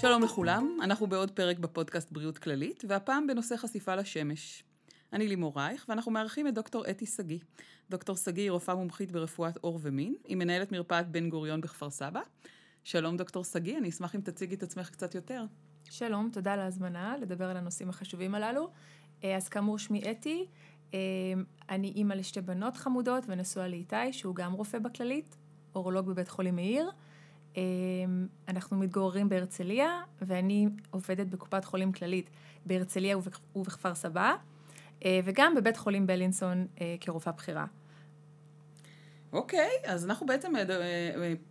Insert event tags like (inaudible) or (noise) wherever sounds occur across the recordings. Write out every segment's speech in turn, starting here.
שלום לכולם, אנחנו בעוד פרק בפודקאסט בריאות כללית, והפעם בנושא חשיפה לשמש. אני לימור רייך, ואנחנו מארחים את דוקטור אתי שגיא. דוקטור שגיא היא רופאה מומחית ברפואת עור ומין, היא מנהלת מרפאת בן גוריון בכפר סבא. שלום דוקטור שגיא, אני אשמח אם תציגי את עצמך קצת יותר. שלום, תודה על ההזמנה לדבר על הנושאים החשובים הללו. אה, אז כאמור, שמי אתי, אה, אני אימא לשתי בנות חמודות ונשואה לאיתי, שהוא גם רופא בכללית, אורולוג בבית חולים מאיר. אה, אנחנו מתגוררים בהרצליה, ואני עובדת בקופת חולים כללית בהרצליה ובכפר סבא, וגם בבית חולים בלינסון כרופאה בכירה. אוקיי, אז אנחנו בעצם uh,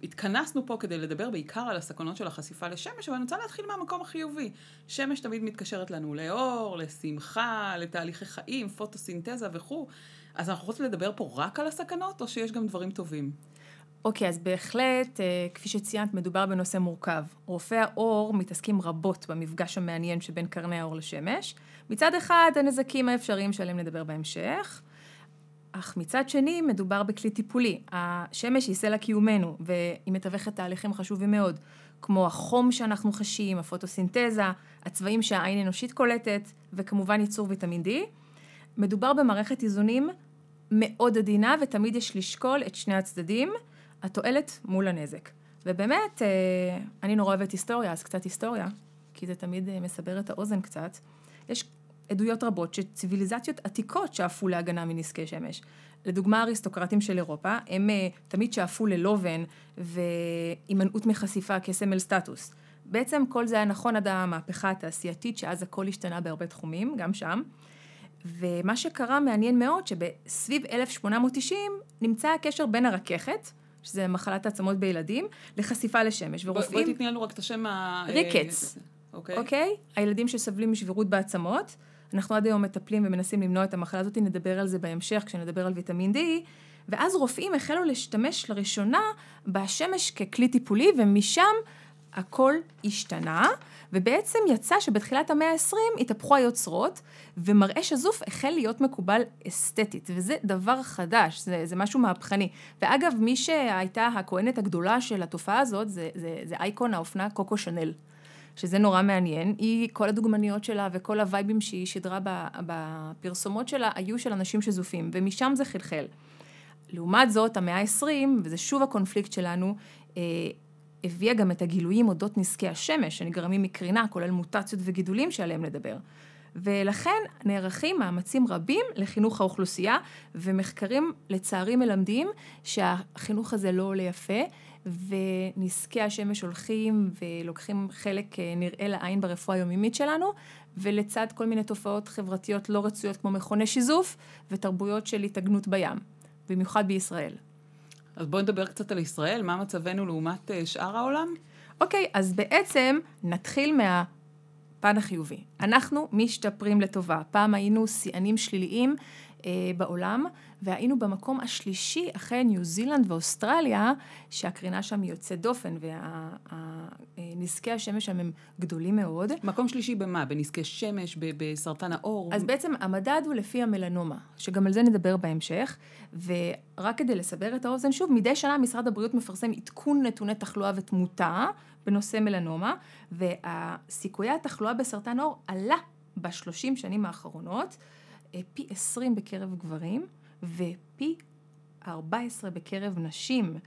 התכנסנו פה כדי לדבר בעיקר על הסכנות של החשיפה לשמש, אבל אני רוצה להתחיל מהמקום החיובי. שמש תמיד מתקשרת לנו לאור, לשמחה, לתהליכי חיים, פוטוסינתזה וכו'. אז אנחנו רוצים לדבר פה רק על הסכנות, או שיש גם דברים טובים? אוקיי, אז בהחלט, uh, כפי שציינת, מדובר בנושא מורכב. רופאי האור מתעסקים רבות במפגש המעניין שבין קרני האור לשמש. מצד אחד, הנזקים האפשריים שעליהם נדבר בהמשך. אך מצד שני מדובר בכלי טיפולי. השמש היא סלע קיומנו והיא מתווכת תהליכים חשובים מאוד, כמו החום שאנחנו חשים, הפוטוסינתזה, הצבעים שהעין האנושית קולטת וכמובן ייצור ויטמין D. מדובר במערכת איזונים מאוד עדינה ותמיד יש לשקול את שני הצדדים, התועלת מול הנזק. ובאמת, אה, אני נורא אוהבת היסטוריה, אז קצת היסטוריה, כי זה תמיד אה, מסבר את האוזן קצת. יש עדויות רבות שציוויליזציות עתיקות שאפו להגנה מנזקי שמש. לדוגמה אריסטוקרטים של אירופה, הם אה, תמיד שאפו ללובן והימנעות מחשיפה כסמל סטטוס. בעצם כל זה היה נכון עד המהפכה התעשייתית, שאז הכל השתנה בהרבה תחומים, גם שם. ומה שקרה מעניין מאוד, שבסביב 1890 נמצא הקשר בין הרככת, שזה מחלת העצמות בילדים, לחשיפה לשמש. ורופאים... בואי תתני לנו רק את השם ה... ריקץ. אוקיי. אוקיי? הילדים שסובלים משבירות בעצמות. אנחנו עד היום מטפלים ומנסים למנוע את המחלה הזאת, נדבר על זה בהמשך כשנדבר על ויטמין D, ואז רופאים החלו להשתמש לראשונה בשמש ככלי טיפולי, ומשם הכל השתנה, ובעצם יצא שבתחילת המאה ה-20 התהפכו היוצרות, ומראה שזוף החל להיות מקובל אסתטית, וזה דבר חדש, זה, זה משהו מהפכני. ואגב, מי שהייתה הכהנת הגדולה של התופעה הזאת, זה, זה, זה אייקון האופנה קוקו שנל. שזה נורא מעניין, היא, כל הדוגמניות שלה וכל הווייבים שהיא שידרה בפרסומות שלה היו של אנשים שזופים, ומשם זה חלחל. לעומת זאת, המאה ה-20, וזה שוב הקונפליקט שלנו, אה, הביאה גם את הגילויים אודות נזקי השמש שנגרמים מקרינה, כולל מוטציות וגידולים שעליהם נדבר. ולכן נערכים מאמצים רבים לחינוך האוכלוסייה, ומחקרים לצערי מלמדים שהחינוך הזה לא עולה יפה, ונזקי השמש הולכים ולוקחים חלק אה, נראה לעין ברפואה היומיומית שלנו, ולצד כל מיני תופעות חברתיות לא רצויות כמו מכוני שיזוף ותרבויות של התאגנות בים, במיוחד בישראל. אז בואי נדבר קצת על ישראל, מה מצבנו לעומת אה, שאר העולם? אוקיי, אז בעצם נתחיל מהפן החיובי. אנחנו משתפרים לטובה. פעם היינו שיאנים שליליים בעולם, והיינו במקום השלישי אחרי ניו זילנד ואוסטרליה, שהקרינה שם היא יוצאת דופן, ונזקי השמש שם הם גדולים מאוד. מקום שלישי במה? בנזקי שמש, בסרטן העור? אז בעצם המדד הוא לפי המלנומה, שגם על זה נדבר בהמשך, ורק כדי לסבר את האוזן, שוב, מדי שנה משרד הבריאות מפרסם עדכון נתוני תחלואה ותמותה בנושא מלנומה, וסיכויי התחלואה בסרטן העור עלה בשלושים שנים האחרונות. אה, פי 20 בקרב גברים ופי 14 בקרב נשים.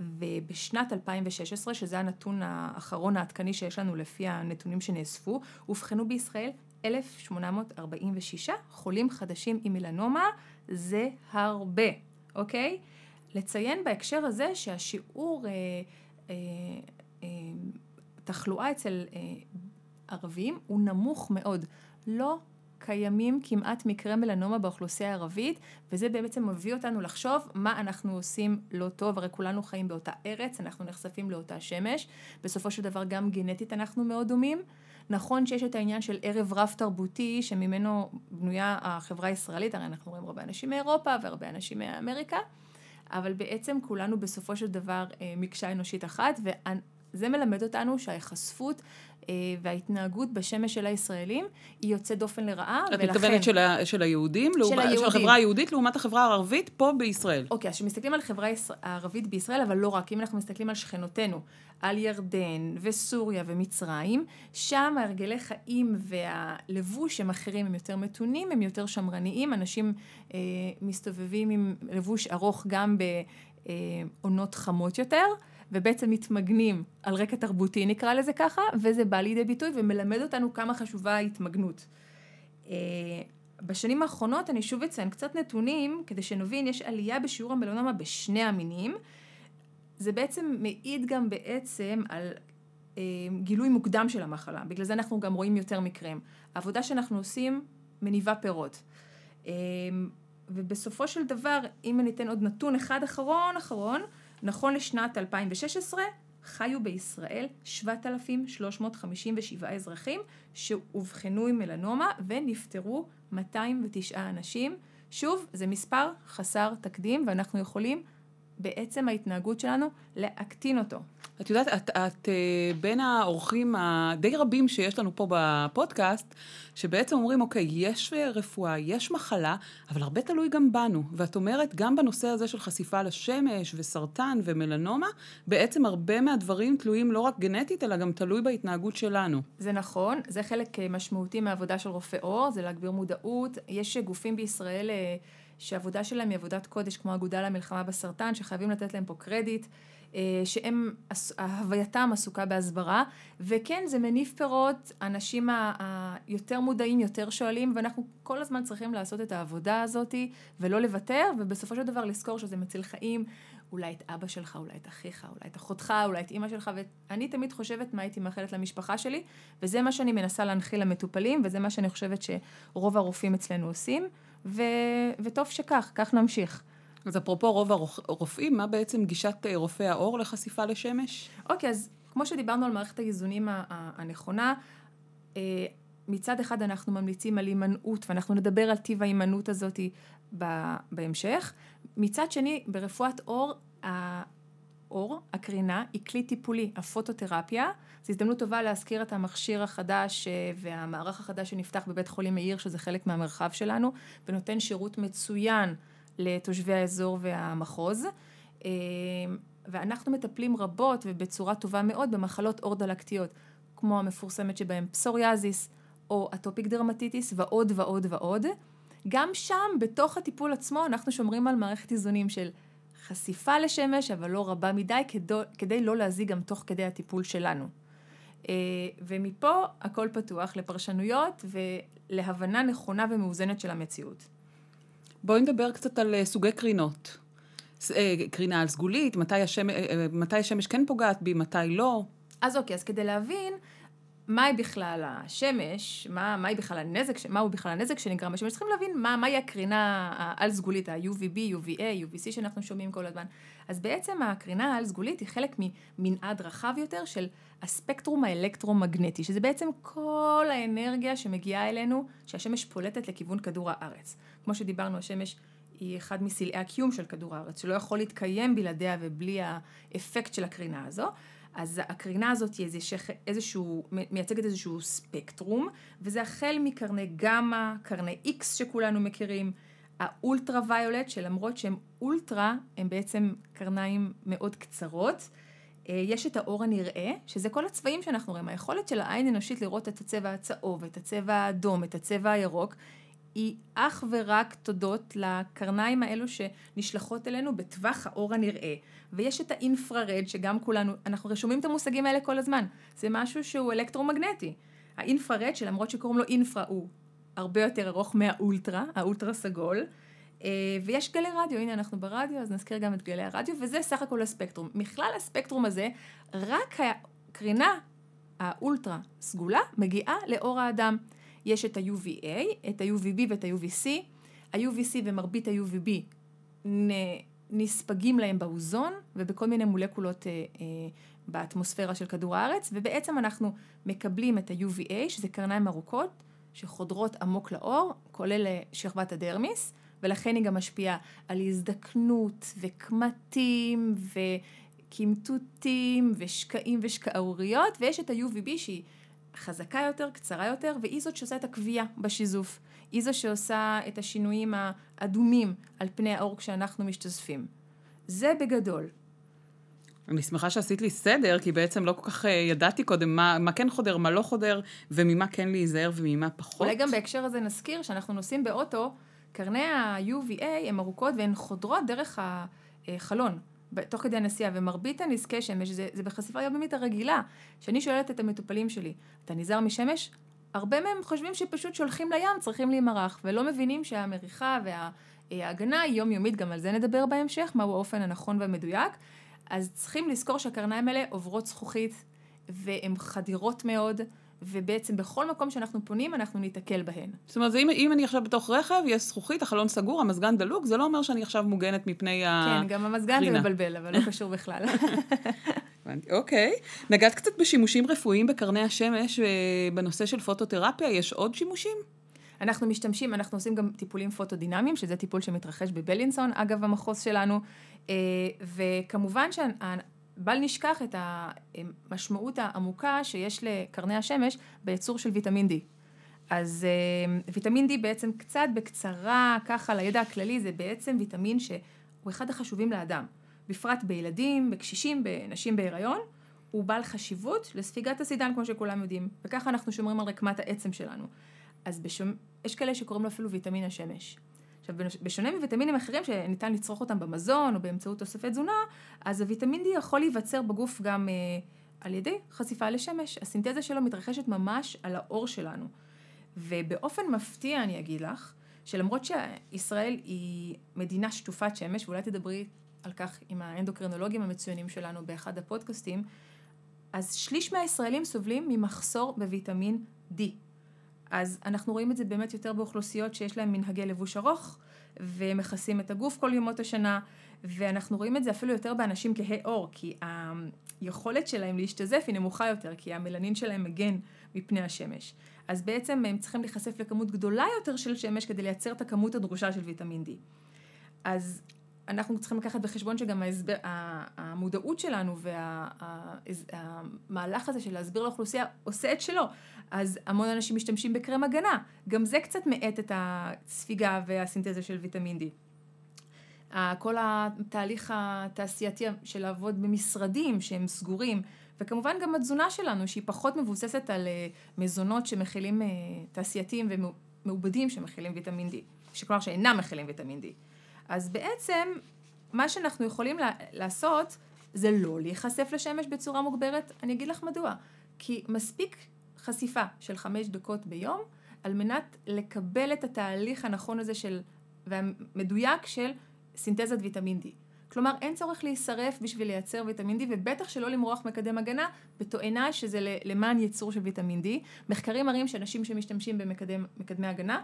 ובשנת 2016, שזה הנתון האחרון העדכני שיש לנו לפי הנתונים שנאספו, אובחנו בישראל 1,846 חולים חדשים עם מלנומה, זה הרבה, אוקיי? לציין בהקשר הזה שהשיעור אה, אה, אה, תחלואה אצל אה, ערבים הוא נמוך מאוד, לא קיימים כמעט מקרי מלנומה באוכלוסייה הערבית, וזה בעצם מביא אותנו לחשוב מה אנחנו עושים לא טוב, הרי כולנו חיים באותה ארץ, אנחנו נחשפים לאותה שמש, בסופו של דבר גם גנטית אנחנו מאוד דומים. נכון שיש את העניין של ערב רב תרבותי שממנו בנויה החברה הישראלית, הרי אנחנו רואים הרבה אנשים מאירופה והרבה אנשים מאמריקה, אבל בעצם כולנו בסופו של דבר אה, מקשה אנושית אחת, זה מלמד אותנו שההיחשפות אה, וההתנהגות בשמש של הישראלים היא יוצאת דופן לרעה, את מתכוונת של, של היהודים? של לעומת, היהודים. של החברה היהודית לעומת החברה הערבית פה בישראל. אוקיי, אז כשמסתכלים על החברה הערבית בישראל, אבל לא רק, אם אנחנו מסתכלים על שכנותינו, על ירדן וסוריה ומצרים, שם הרגלי חיים והלבוש הם אחרים, הם יותר מתונים, הם יותר שמרניים, אנשים אה, מסתובבים עם לבוש ארוך גם בעונות חמות יותר. ובעצם מתמגנים על רקע תרבותי נקרא לזה ככה, וזה בא לידי ביטוי ומלמד אותנו כמה חשובה ההתמגנות. אה, בשנים האחרונות אני שוב אציין קצת נתונים, כדי שנבין, יש עלייה בשיעור המלנומה בשני המינים. זה בעצם מעיד גם בעצם על אה, גילוי מוקדם של המחלה, בגלל זה אנחנו גם רואים יותר מקרים. העבודה שאנחנו עושים מניבה פירות. אה, ובסופו של דבר, אם אני אתן עוד נתון אחד אחרון אחרון, נכון לשנת 2016 חיו בישראל 7,357 אזרחים שאובחנו עם מלנומה ונפטרו 209 אנשים. שוב, זה מספר חסר תקדים ואנחנו יכולים בעצם ההתנהגות שלנו להקטין אותו. את יודעת, את, את אה, בין האורחים הדי רבים שיש לנו פה בפודקאסט, שבעצם אומרים, אוקיי, יש רפואה, יש מחלה, אבל הרבה תלוי גם בנו. ואת אומרת, גם בנושא הזה של חשיפה לשמש וסרטן ומלנומה, בעצם הרבה מהדברים תלויים לא רק גנטית, אלא גם תלוי בהתנהגות שלנו. זה נכון, זה חלק אה, משמעותי מהעבודה של רופא עור, זה להגביר מודעות. יש גופים בישראל... שהעבודה שלהם היא עבודת קודש, כמו האגודה למלחמה בסרטן, שחייבים לתת להם פה קרדיט, אה, שהם, הווייתם עסוקה בהסברה, וכן, זה מניב פירות, האנשים היותר מודעים, יותר שואלים, ואנחנו כל הזמן צריכים לעשות את העבודה הזאת, ולא לוותר, ובסופו של דבר לזכור שזה מציל חיים. אולי את אבא שלך, אולי את אחיך, אולי את אחותך, אולי את אימא שלך, ואני תמיד חושבת מה הייתי מאחלת למשפחה שלי, וזה מה שאני מנסה להנחיל למטופלים, וזה מה שאני חושבת שרוב הרופאים אצלנו עושים. ו, וטוב שכך, כך נמשיך. אז אפרופו רוב הרופאים, מה בעצם גישת אה, רופאי העור לחשיפה לשמש? אוקיי, אז כמו שדיברנו על מערכת האיזונים הנכונה, אה, מצד אחד אנחנו ממליצים על הימנעות, ואנחנו נדבר על טיב ההימנעות הזאת בהמשך. מצד שני, ברפואת עור, האור, הקרינה, היא כלי טיפולי, הפוטותרפיה. זו הזדמנות טובה להזכיר את המכשיר החדש אה, והמערך החדש שנפתח בבית חולים מאיר, שזה חלק מהמרחב שלנו, ונותן שירות מצוין לתושבי האזור והמחוז. אה, ואנחנו מטפלים רבות ובצורה טובה מאוד במחלות עור דלקתיות, כמו המפורסמת שבהן פסוריאזיס או אטופיק דרמטיטיס ועוד ועוד ועוד. גם שם, בתוך הטיפול עצמו, אנחנו שומרים על מערכת איזונים של חשיפה לשמש, אבל לא רבה מדי, כדי, כדי לא להזיק גם תוך כדי הטיפול שלנו. אה, ומפה הכל פתוח לפרשנויות ולהבנה נכונה ומאוזנת של המציאות. בואי נדבר קצת על אה, סוגי קרינות. אה, קרינה על סגולית, מתי השמש, מתי השמש כן פוגעת בי, מתי לא. אז אוקיי, אז כדי להבין, מהי בכלל השמש, מה, מהי בכלל הנזק, מהו בכלל הנזק שנגרם בשמש, צריכים להבין מה, מהי הקרינה העל סגולית, ה-UVB, UVA, UVC שאנחנו שומעים כל הזמן. אז בעצם הקרינה העל סגולית היא חלק ממנעד רחב יותר של הספקטרום האלקטרומגנטי, שזה בעצם כל האנרגיה שמגיעה אלינו, שהשמש פולטת לכיוון כדור הארץ. כמו שדיברנו, השמש היא אחד מסלעי הקיום של כדור הארץ, שלא יכול להתקיים בלעדיה ובלי האפקט של הקרינה הזו. אז הקרינה הזאת היא איזשהו, מייצגת איזשהו ספקטרום, וזה החל מקרני גמא, קרני איקס שכולנו מכירים, האולטרה ויולט, שלמרות שהם אולטרה, הם בעצם קרניים מאוד קצרות. אה, יש את האור הנראה, שזה כל הצבעים שאנחנו רואים. היכולת של העין האנושית לראות את הצבע הצהוב, את הצבע האדום, את הצבע הירוק, היא אך ורק תודות לקרניים האלו שנשלחות אלינו בטווח האור הנראה. ויש את האינפרארד, שגם כולנו, אנחנו רשומים את המושגים האלה כל הזמן. זה משהו שהוא אלקטרומגנטי. האינפרארד, שלמרות שקוראים לו אינפרה, הוא הרבה יותר ארוך מהאולטרה, האולטרה סגול. אה, ויש גלי רדיו, הנה אנחנו ברדיו, אז נזכיר גם את גלי הרדיו, וזה סך הכל הספקטרום. מכלל הספקטרום הזה, רק הקרינה האולטרה סגולה מגיעה לאור האדם. יש את ה-UVA, את ה-UVB ואת ה-UVC. ה-UVC ומרבית ה-UVB נספגים להם באוזון ובכל מיני מולקולות אה, אה, באטמוספירה של כדור הארץ, ובעצם אנחנו מקבלים את ה-UVA, שזה קרניים ארוכות, שחודרות עמוק לאור, כולל אה, שכבת הדרמיס, ולכן היא גם משפיעה על הזדקנות וקמטים קמטוטים ושקעים ושקעוריות, ויש את ה-UVB שהיא חזקה יותר, קצרה יותר, והיא זאת שעושה את הקביעה בשיזוף. היא זו שעושה את השינויים האדומים על פני האור כשאנחנו משתזפים. זה בגדול. אני שמחה שעשית לי סדר, כי בעצם לא כל כך אה, ידעתי קודם מה, מה כן חודר, מה לא חודר, וממה כן להיזהר וממה פחות. אולי גם בהקשר הזה נזכיר שאנחנו נוסעים באוטו, קרני ה-UVA הן ארוכות והן חודרות דרך החלון. תוך כדי הנסיעה, ומרבית הנזקי שמש זה, זה בחשיפה יומיומית הרגילה. כשאני שואלת את המטופלים שלי, אתה נזהר משמש? הרבה מהם חושבים שפשוט שולחים לים, צריכים להימרח, ולא מבינים שהמריחה וההגנה היא יומיומית, גם על זה נדבר בהמשך, מהו האופן הנכון והמדויק. אז צריכים לזכור שהקרניים האלה עוברות זכוכית, והן חדירות מאוד. ובעצם בכל מקום שאנחנו פונים, אנחנו ניתקל בהן. זאת אומרת, אם, אם אני עכשיו בתוך רכב, יש זכוכית, החלון סגור, המזגן דלוק, זה לא אומר שאני עכשיו מוגנת מפני הקרינה. כן, גם המזגן זה מבלבל, אבל לא (laughs) קשור בכלל. אוקיי. נגעת קצת בשימושים רפואיים בקרני השמש, אה, בנושא של פוטותרפיה, יש עוד שימושים? אנחנו משתמשים, אנחנו עושים גם טיפולים פוטודינמיים, שזה טיפול שמתרחש בבלינסון, אגב המחוז שלנו, אה, וכמובן בל נשכח את המשמעות העמוקה שיש לקרני השמש בייצור של ויטמין D. אז אה, ויטמין D בעצם קצת בקצרה, ככה לידע הכללי, זה בעצם ויטמין שהוא אחד החשובים לאדם. בפרט בילדים, בקשישים, בנשים בהיריון, הוא בעל חשיבות לספיגת הסידן, כמו שכולם יודעים, וככה אנחנו שומרים על רקמת העצם שלנו. אז בשומ... יש כאלה שקוראים לו אפילו ויטמין השמש. עכשיו, בשונה מוויטמינים אחרים שניתן לצרוך אותם במזון או באמצעות תוספי תזונה, אז הוויטמין D יכול להיווצר בגוף גם אה, על ידי חשיפה לשמש. הסינתזה שלו מתרחשת ממש על האור שלנו. ובאופן מפתיע אני אגיד לך, שלמרות שישראל היא מדינה שטופת שמש, ואולי תדברי על כך עם האנדוקרינולוגים המצוינים שלנו באחד הפודקאסטים, אז שליש מהישראלים סובלים ממחסור בוויטמין D. אז אנחנו רואים את זה באמת יותר באוכלוסיות שיש להן מנהגי לבוש ארוך, ומכסים את הגוף כל ימות השנה, ואנחנו רואים את זה אפילו יותר באנשים כהי עור, כי היכולת שלהם להשתזף היא נמוכה יותר, כי המלנין שלהם מגן מפני השמש. אז בעצם הם צריכים להיחשף לכמות גדולה יותר של שמש כדי לייצר את הכמות הדרושה של ויטמין D. אז אנחנו צריכים לקחת בחשבון שגם ההסבר, המודעות שלנו והמהלך הזה של להסביר לאוכלוסייה עושה את שלו. אז המון אנשים משתמשים בקרם הגנה. גם זה קצת מאט את הספיגה והסינתזה של ויטמין D. כל התהליך התעשייתי של לעבוד במשרדים שהם סגורים, וכמובן גם התזונה שלנו שהיא פחות מבוססת על אה, מזונות שמכילים אה, תעשייתיים ומעובדים שמכילים ויטמין D, שכלומר שאינם מכילים ויטמין D. אז בעצם מה שאנחנו יכולים לעשות זה לא להיחשף לשמש בצורה מוגברת, אני אגיד לך מדוע. כי מספיק חשיפה של חמש דקות ביום על מנת לקבל את התהליך הנכון הזה של, והמדויק של סינתזת ויטמין D. כלומר, אין צורך להישרף בשביל לייצר ויטמין D, ובטח שלא למרוח מקדם הגנה, בתואנה שזה למען ייצור של ויטמין D. מחקרים מראים שאנשים שמשתמשים במקדמי הגנה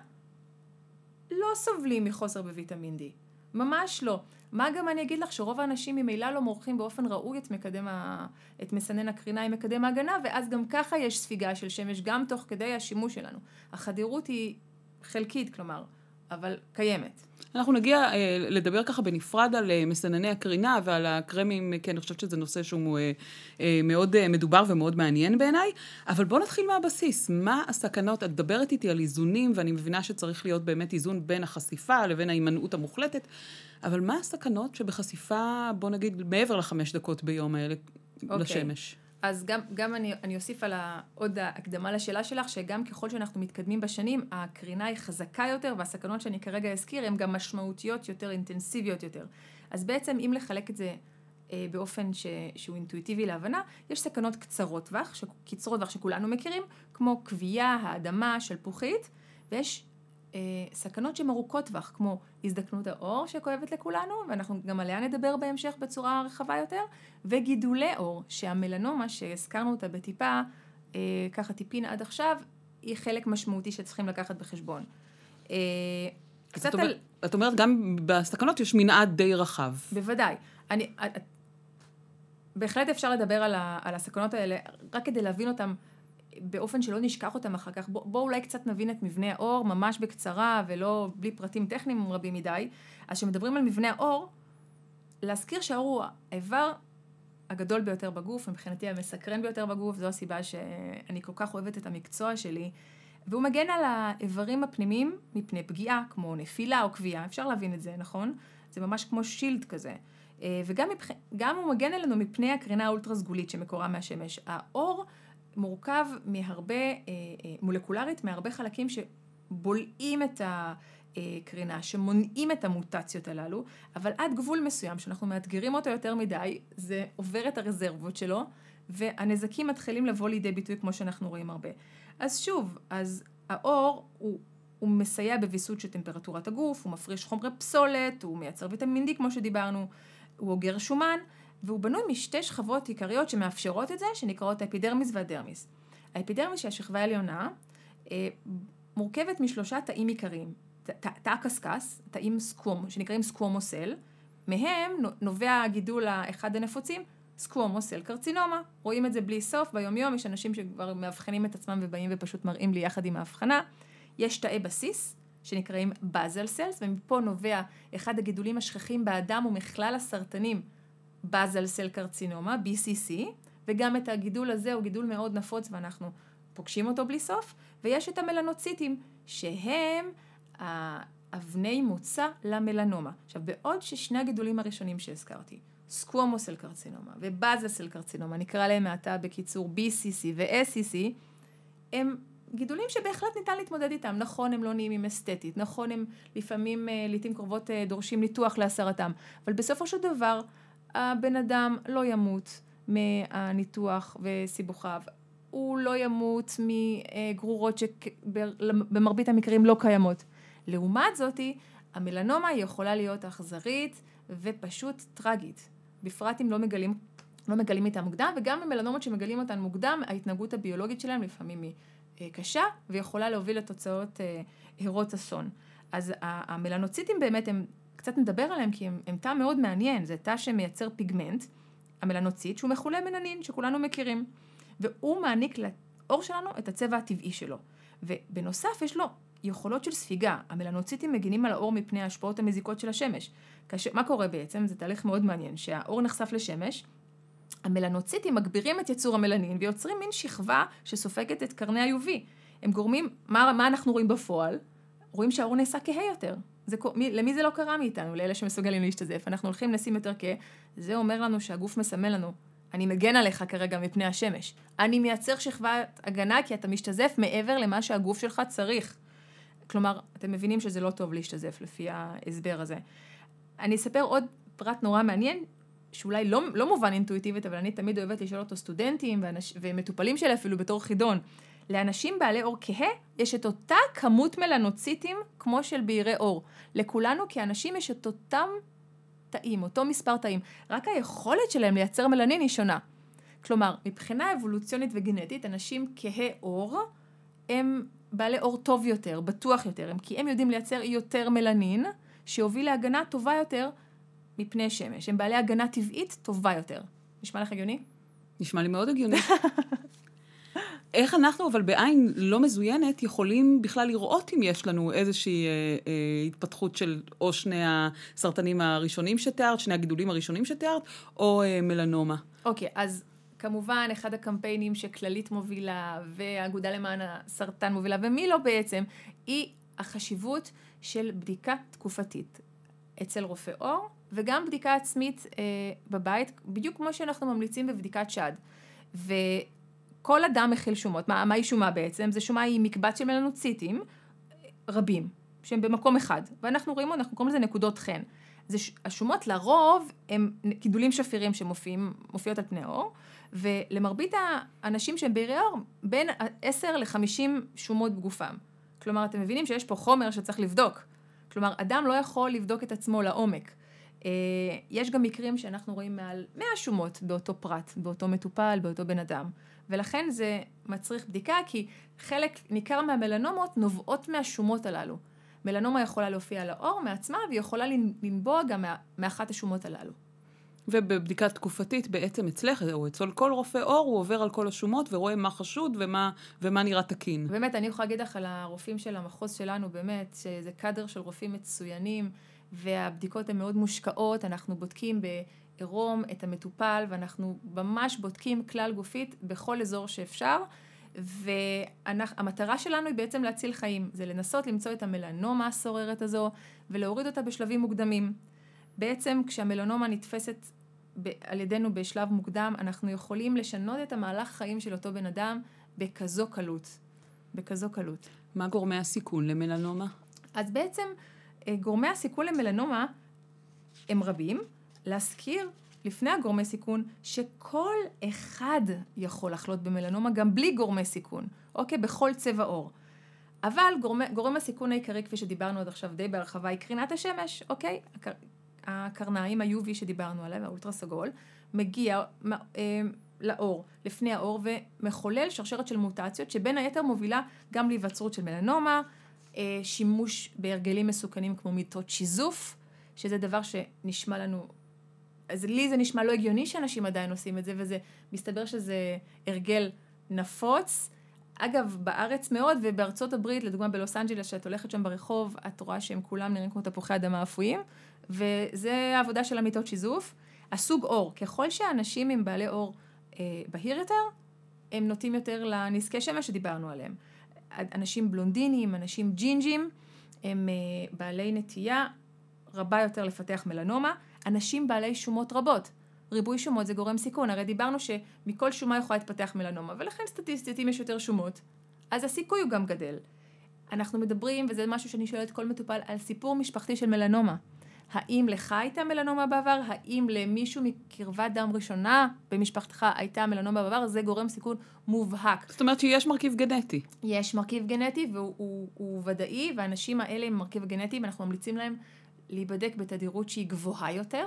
לא סובלים מחוסר בוויטמין D. ממש לא. מה גם אני אגיד לך שרוב האנשים ממילא לא מורחים באופן ראוי את מקדם ה... את מסנן הקרינה עם מקדם ההגנה, ואז גם ככה יש ספיגה של שמש גם תוך כדי השימוש שלנו. החדירות היא חלקית, כלומר, אבל קיימת. אנחנו נגיע אה, לדבר ככה בנפרד על אה, מסנני הקרינה ועל הקרמים, כי אני חושבת שזה נושא שהוא אה, מאוד מדובר ומאוד מעניין בעיניי, אבל בואו נתחיל מהבסיס. מה הסכנות? את מדברת איתי על איזונים, ואני מבינה שצריך להיות באמת איזון בין החשיפה לבין ההימנעות המוחלטת, אבל מה הסכנות שבחשיפה, בוא נגיד, מעבר לחמש דקות ביום האלה okay. אוקיי. לשמש? אז גם, גם אני, אני אוסיף על עוד הקדמה לשאלה שלך, שגם ככל שאנחנו מתקדמים בשנים, הקרינה היא חזקה יותר, והסכנות שאני כרגע אזכיר הן גם משמעותיות יותר, אינטנסיביות יותר. אז בעצם אם לחלק את זה אה, באופן ש, שהוא אינטואיטיבי להבנה, יש סכנות קצרות טווח, קצרות טווח שכולנו מכירים, כמו כווייה, האדמה, שלפוחית, ויש סכנות שהן ארוכות טווח, כמו הזדקנות העור שכואבת לכולנו, ואנחנו גם עליה נדבר בהמשך בצורה רחבה יותר, וגידולי עור, שהמלנומה שהזכרנו אותה בטיפה, אה, ככה טיפין עד עכשיו, היא חלק משמעותי שצריכים לקחת בחשבון. אה, קצת את, על... את אומרת, גם בסכנות יש מנעד די רחב. בוודאי. אני, בהחלט אפשר לדבר על, ה, על הסכנות האלה, רק כדי להבין אותן באופן שלא נשכח אותם אחר כך. בואו בוא אולי קצת נבין את מבנה האור, ממש בקצרה, ולא בלי פרטים טכניים רבים מדי. אז כשמדברים על מבנה האור, להזכיר שהאור הוא האיבר הגדול ביותר בגוף, מבחינתי המסקרן ביותר בגוף, זו הסיבה שאני כל כך אוהבת את המקצוע שלי. והוא מגן על האיברים הפנימיים מפני פגיעה, כמו נפילה או קביעה, אפשר להבין את זה, נכון? זה ממש כמו שילד כזה. אה, וגם מבח... הוא מגן עלינו מפני הקרינה האולטרה סגולית שמקורה מהשמש. האור מורכב מהרבה, אה, אה, מולקולרית, מהרבה חלקים שבולעים את הקרינה, שמונעים את המוטציות הללו, אבל עד גבול מסוים, שאנחנו מאתגרים אותו יותר מדי, זה עובר את הרזרבות שלו, והנזקים מתחילים לבוא לידי ביטוי כמו שאנחנו רואים הרבה. אז שוב, אז האור הוא, הוא מסייע בוויסות של טמפרטורת הגוף, הוא מפריש חומרי פסולת, הוא מייצר ויטמין D כמו שדיברנו, הוא אוגר שומן, והוא בנוי משתי שכבות עיקריות שמאפשרות את זה, שנקראות האפידרמיס והדרמיס. האפידרמיס, שהיא השכבה העליונה, אה, מורכבת משלושה תאים עיקריים. תא הקשקש, תאים squamous, שנקראים squamous cell, מהם נובע הגידול האחד הנפוצים, squamous cell carcinoma. רואים את זה בלי סוף, ביומיום יש אנשים שכבר מאבחנים את עצמם ובאים ופשוט מראים לי יחד עם ההבחנה. יש תאי בסיס, שנקראים basal cells, ומפה נובע אחד הגידולים השכיחים באדם ומכלל הסרטנים, basal cell carcinoma, BCC, וגם את הגידול הזה הוא גידול מאוד נפוץ ואנחנו פוגשים אותו בלי סוף, ויש את המלנוציטים, שהם אבני מוצא למלנומה. עכשיו, בעוד ששני הגידולים הראשונים שהזכרתי, סקוומוסל קרצינומה ובאזל סל קרצינומה, נקרא להם מעתה בקיצור BCC ו-SCC, הם גידולים שבהחלט ניתן להתמודד איתם. נכון, הם לא נעימים אסתטית, נכון, הם לפעמים, אה, לעיתים קרובות אה, דורשים ניתוח להסרתם, אבל בסופו של דבר, הבן אדם לא ימות מהניתוח וסיבוכיו. הוא לא ימות מגרורות שבמרבית המקרים לא קיימות. לעומת זאתי, המלנומה יכולה להיות אכזרית ופשוט טרגית. בפרט אם לא מגלים, לא מגלים איתה מוקדם, וגם במלנומות שמגלים אותן מוקדם, ההתנהגות הביולוגית שלהם לפעמים היא אה, קשה ויכולה להוביל לתוצאות אה, הרות אסון. אז המלנוציטים באמת הם, קצת נדבר עליהם כי הם, הם תא מאוד מעניין, זה תא שמייצר פיגמנט, המלנוציט, שהוא מכונה מננין, שכולנו מכירים, והוא מעניק לעור שלנו את הצבע הטבעי שלו. ובנוסף יש לו יכולות של ספיגה, המלנוציטים מגינים על האור מפני ההשפעות המזיקות של השמש. כאשר, מה קורה בעצם? זה תהליך מאוד מעניין, שהאור נחשף לשמש, המלנוציטים מגבירים את יצור המלנין ויוצרים מין שכבה שסופגת את קרני ה-UV. הם גורמים, מה, מה אנחנו רואים בפועל? רואים שהאור נעשה כהה יותר. זה, מי, למי זה לא קרה מאיתנו? לאלה שמסוגלים להשתזף. אנחנו הולכים לשים יותר כהה, זה אומר לנו שהגוף מסמל לנו, אני מגן עליך כרגע מפני השמש. אני מייצר שכבת הגנה כי אתה משתזף מעבר למה שהגוף שלך צריך. כלומר, אתם מבינים שזה לא טוב להשתזף לפי ההסבר הזה. אני אספר עוד פרט נורא מעניין, שאולי לא, לא מובן אינטואיטיבית, אבל אני תמיד אוהבת לשאול אותו סטודנטים ואנש, ומטופלים שלי אפילו בתור חידון. לאנשים בעלי אור כהה יש את אותה כמות מלנוציטים כמו של בהירי אור. לכולנו כאנשים יש את אותם תאים, אותו מספר תאים, רק היכולת שלהם לייצר מלנין היא שונה. כלומר, מבחינה אבולוציונית וגנטית, אנשים כהי אור הם בעלי אור טוב יותר, בטוח יותר, כי הם יודעים לייצר יותר מלנין, שיוביל להגנה טובה יותר מפני שמש. הם בעלי הגנה טבעית טובה יותר. נשמע לך הגיוני? נשמע לי מאוד הגיוני. (laughs) איך אנחנו, אבל בעין לא מזוינת, יכולים בכלל לראות אם יש לנו איזושהי אה, אה, התפתחות של או שני הסרטנים הראשונים שתיארת, שני הגידולים הראשונים שתיארת, או אה, מלנומה? אוקיי, okay, אז כמובן, אחד הקמפיינים שכללית מובילה, והאגודה למען הסרטן מובילה, ומי לא בעצם, היא החשיבות של בדיקה תקופתית אצל רופא עור, וגם בדיקה עצמית אה, בבית, בדיוק כמו שאנחנו ממליצים בבדיקת שד. וכל אדם מכיל שומות. מה, מהי שומה בעצם? זה שומה היא מקבץ של מלנוציטים רבים, שהם במקום אחד. ואנחנו רואים, אנחנו קוראים לזה נקודות חן. זה, השומות לרוב הם גידולים שפירים שמופיעות על פני האור, ולמרבית האנשים שהם בהירי עור, בין 10 ל-50 שומות בגופם. כלומר, אתם מבינים שיש פה חומר שצריך לבדוק. כלומר, אדם לא יכול לבדוק את עצמו לעומק. אה, יש גם מקרים שאנחנו רואים מעל 100 שומות באותו פרט, באותו מטופל, באותו בן אדם. ולכן זה מצריך בדיקה, כי חלק ניכר מהמלנומות נובעות מהשומות הללו. מלנומה יכולה להופיע על העור מעצמה, והיא יכולה לנבוע גם מאחת השומות הללו. ובבדיקה תקופתית בעצם אצלך, או אצל כל רופא עור, הוא עובר על כל השומות ורואה מה חשוד ומה, ומה נראה תקין. באמת, אני יכולה להגיד לך על הרופאים של המחוז שלנו, באמת, שזה קאדר של רופאים מצוינים, והבדיקות הן מאוד מושקעות, אנחנו בודקים עירום את המטופל, ואנחנו ממש בודקים כלל גופית בכל אזור שאפשר. והמטרה שלנו היא בעצם להציל חיים, זה לנסות למצוא את המלנומה הסוררת הזו ולהוריד אותה בשלבים מוקדמים. בעצם כשהמלנומה נתפסת על ידינו בשלב מוקדם, אנחנו יכולים לשנות את המהלך חיים של אותו בן אדם בכזו קלות. בכזו קלות. מה גורמי הסיכון למלנומה? אז בעצם אה, גורמי הסיכון למלנומה הם רבים. להזכיר לפני הגורמי סיכון, שכל אחד יכול לחלות במלנומה גם בלי גורמי סיכון, אוקיי? בכל צבע עור. אבל גורמי, גורם הסיכון העיקרי, כפי שדיברנו עד עכשיו די בהרחבה, היא קרינת השמש, אוקיי? הקר, הקרניים, ה-UV שדיברנו עליהם, האולטרה סגול, מגיע אה, לאור, לפני האור, ומחולל שרשרת של מוטציות, שבין היתר מובילה גם להיווצרות של מלנומה, אה, שימוש בהרגלים מסוכנים כמו מיטות שיזוף, שזה דבר שנשמע לנו אז לי זה נשמע לא הגיוני שאנשים עדיין עושים את זה, וזה, מסתבר שזה הרגל נפוץ. אגב, בארץ מאוד, ובארצות הברית, לדוגמה בלוס אנג'לס, שאת הולכת שם ברחוב, את רואה שהם כולם נראים כמו תפוחי אדמה אפויים, וזה העבודה של המיטות שיזוף. הסוג אור, ככל שאנשים עם בעלי אור אה, בהיר יותר, הם נוטים יותר לנזקי שמש שדיברנו עליהם. אנשים בלונדינים, אנשים ג'ינג'ים, הם אה, בעלי נטייה רבה יותר לפתח מלנומה. אנשים בעלי שומות רבות. ריבוי שומות זה גורם סיכון, הרי דיברנו שמכל שומה יכולה להתפתח מלנומה, ולכן סטטיסטית אם יש יותר שומות, אז הסיכוי הוא גם גדל. אנחנו מדברים, וזה משהו שאני שואלת כל מטופל, על סיפור משפחתי של מלנומה. האם לך הייתה מלנומה בעבר? האם למישהו מקרבת דם ראשונה במשפחתך הייתה מלנומה בעבר? זה גורם סיכון מובהק. זאת אומרת שיש מרכיב גנטי. יש מרכיב גנטי והוא הוא, הוא ודאי, והאנשים האלה עם מרכיב גנטי, ואנחנו ממליצים להם להיבדק בתדירות שהיא גבוהה יותר.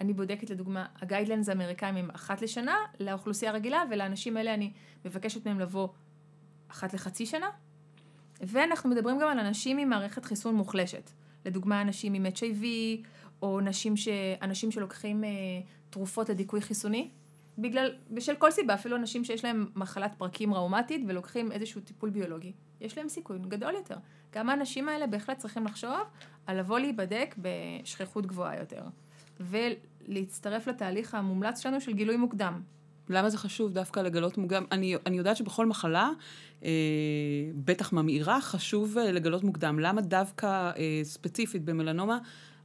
אני בודקת לדוגמה, הגיידלנס האמריקאים הם אחת לשנה לאוכלוסייה הרגילה, ולאנשים האלה אני מבקשת מהם לבוא אחת לחצי שנה. ואנחנו מדברים גם על אנשים עם מערכת חיסון מוחלשת. לדוגמה, אנשים עם HIV, או נשים ש... אנשים שלוקחים אה, תרופות לדיכוי חיסוני. בגלל, בשל כל סיבה, אפילו אנשים שיש להם מחלת פרקים ראומטית ולוקחים איזשהו טיפול ביולוגי, יש להם סיכוי גדול יותר. גם האנשים האלה בהחלט צריכים לחשוב על לבוא להיבדק בשכיחות גבוהה יותר, ולהצטרף לתהליך המומלץ שלנו של גילוי מוקדם. למה זה חשוב דווקא לגלות מוקדם? אני, אני יודעת שבכל מחלה, אה, בטח ממאירה, חשוב אה, לגלות מוקדם. למה דווקא אה, ספציפית במלנומה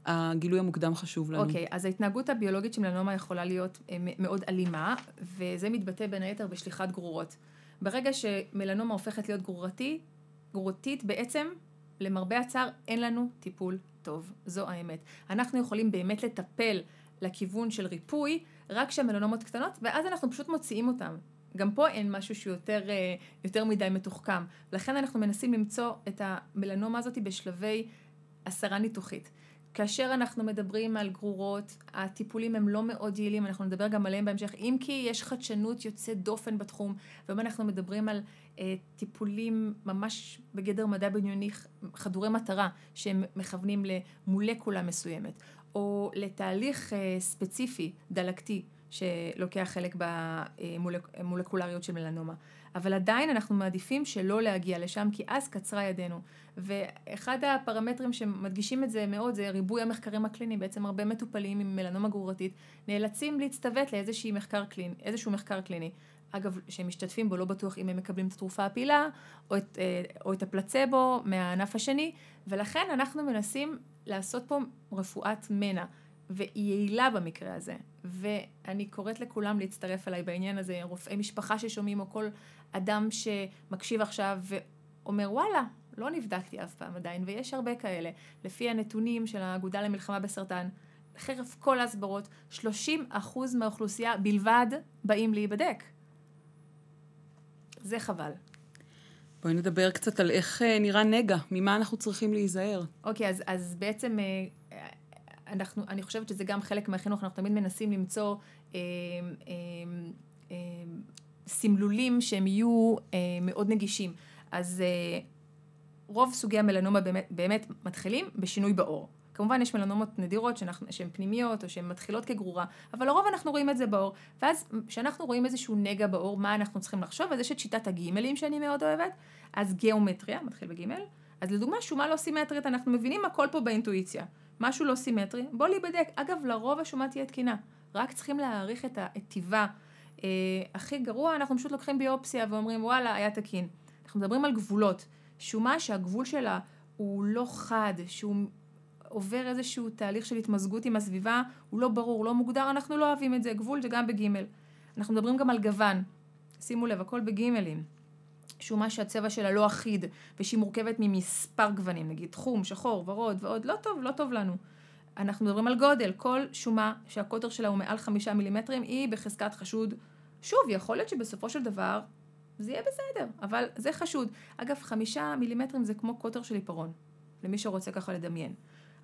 הגילוי המוקדם חשוב לנו. אוקיי, okay, אז ההתנהגות הביולוגית של מלנומה יכולה להיות אה, מאוד אלימה, וזה מתבטא בין היתר בשליחת גרורות. ברגע שמלנומה הופכת להיות גרורתי, גרורתית, בעצם, למרבה הצער, אין לנו טיפול טוב. זו האמת. אנחנו יכולים באמת לטפל לכיוון של ריפוי, רק כשהמלנומות קטנות, ואז אנחנו פשוט מוציאים אותם. גם פה אין משהו שהוא יותר, אה, יותר מדי מתוחכם. לכן אנחנו מנסים למצוא את המלנומה הזאת בשלבי הסרה ניתוחית. כאשר אנחנו מדברים על גרורות, הטיפולים הם לא מאוד יעילים, אנחנו נדבר גם עליהם בהמשך, אם כי יש חדשנות יוצאת דופן בתחום, והיום אנחנו מדברים על אה, טיפולים ממש בגדר מדע בדיוני חדורי מטרה, שהם מכוונים למולקולה מסוימת, או לתהליך אה, ספציפי, דלקתי, שלוקח חלק במולקולריות של מלנומה. אבל עדיין אנחנו מעדיפים שלא להגיע לשם, כי אז קצרה ידינו. ואחד הפרמטרים שמדגישים את זה מאוד זה ריבוי המחקרים הקליניים. בעצם הרבה מטופלים עם מלנומה גרורתית נאלצים להצטוות לאיזשהו מחקר קליני, איזשהו מחקר קליני. אגב, שהם משתתפים בו לא בטוח אם הם מקבלים את התרופה הפעילה או את, אה, או את הפלצבו מהענף השני, ולכן אנחנו מנסים לעשות פה רפואת מנע. והיא יעילה במקרה הזה. ואני קוראת לכולם להצטרף אליי בעניין הזה, רופאי משפחה ששומעים, או כל אדם שמקשיב עכשיו ואומר, וואלה, לא נבדקתי אף פעם עדיין, ויש הרבה כאלה. לפי הנתונים של האגודה למלחמה בסרטן, חרף כל ההסברות, 30 אחוז מהאוכלוסייה בלבד באים להיבדק. זה חבל. בואי נדבר קצת על איך אה, נראה נגע, ממה אנחנו צריכים להיזהר. אוקיי, אז, אז בעצם אה, אנחנו, אני חושבת שזה גם חלק מהחינוך, אנחנו תמיד מנסים למצוא אה, אה, אה, סמלולים שהם יהיו אה, מאוד נגישים. אז אה, רוב סוגי המלנומה באמת, באמת מתחילים בשינוי בעור. כמובן יש מלנומות נדירות שהן פנימיות או שהן מתחילות כגרורה, אבל לרוב אנחנו רואים את זה בעור. ואז כשאנחנו רואים איזשהו נגע בעור, מה אנחנו צריכים לחשוב? אז יש את שיטת הגימלים שאני מאוד אוהבת, אז גיאומטריה, מתחיל בגימל. אז לדוגמה, שומה לא סימטרית, אנחנו מבינים הכל פה באינטואיציה. משהו לא סימטרי, בוא להיבדק. אגב, לרוב השומה תהיה תקינה. רק צריכים להעריך את הטיבה. אה, הכי גרוע, אנחנו פשוט לוקחים ביופסיה ואומרים וואלה, היה תקין. אנחנו מדברים על גבולות. שומה שהגבול שלה הוא לא חד, שהוא עובר איזשהו תהליך של התמזגות עם הסביבה, הוא לא ברור, לא מוגדר, אנחנו לא אוהבים את זה. גבול זה גם בגימל. אנחנו מדברים גם על גוון. שימו לב, הכל בגימלים. שומה שהצבע שלה לא אחיד, ושהיא מורכבת ממספר גוונים, נגיד חום, שחור, ורוד ועוד, לא טוב, לא טוב לנו. אנחנו מדברים על גודל, כל שומה שהקוטר שלה הוא מעל חמישה מילימטרים היא בחזקת חשוד. שוב, יכול להיות שבסופו של דבר זה יהיה בסדר, אבל זה חשוד. אגב, חמישה מילימטרים זה כמו קוטר של עיפרון, למי שרוצה ככה לדמיין.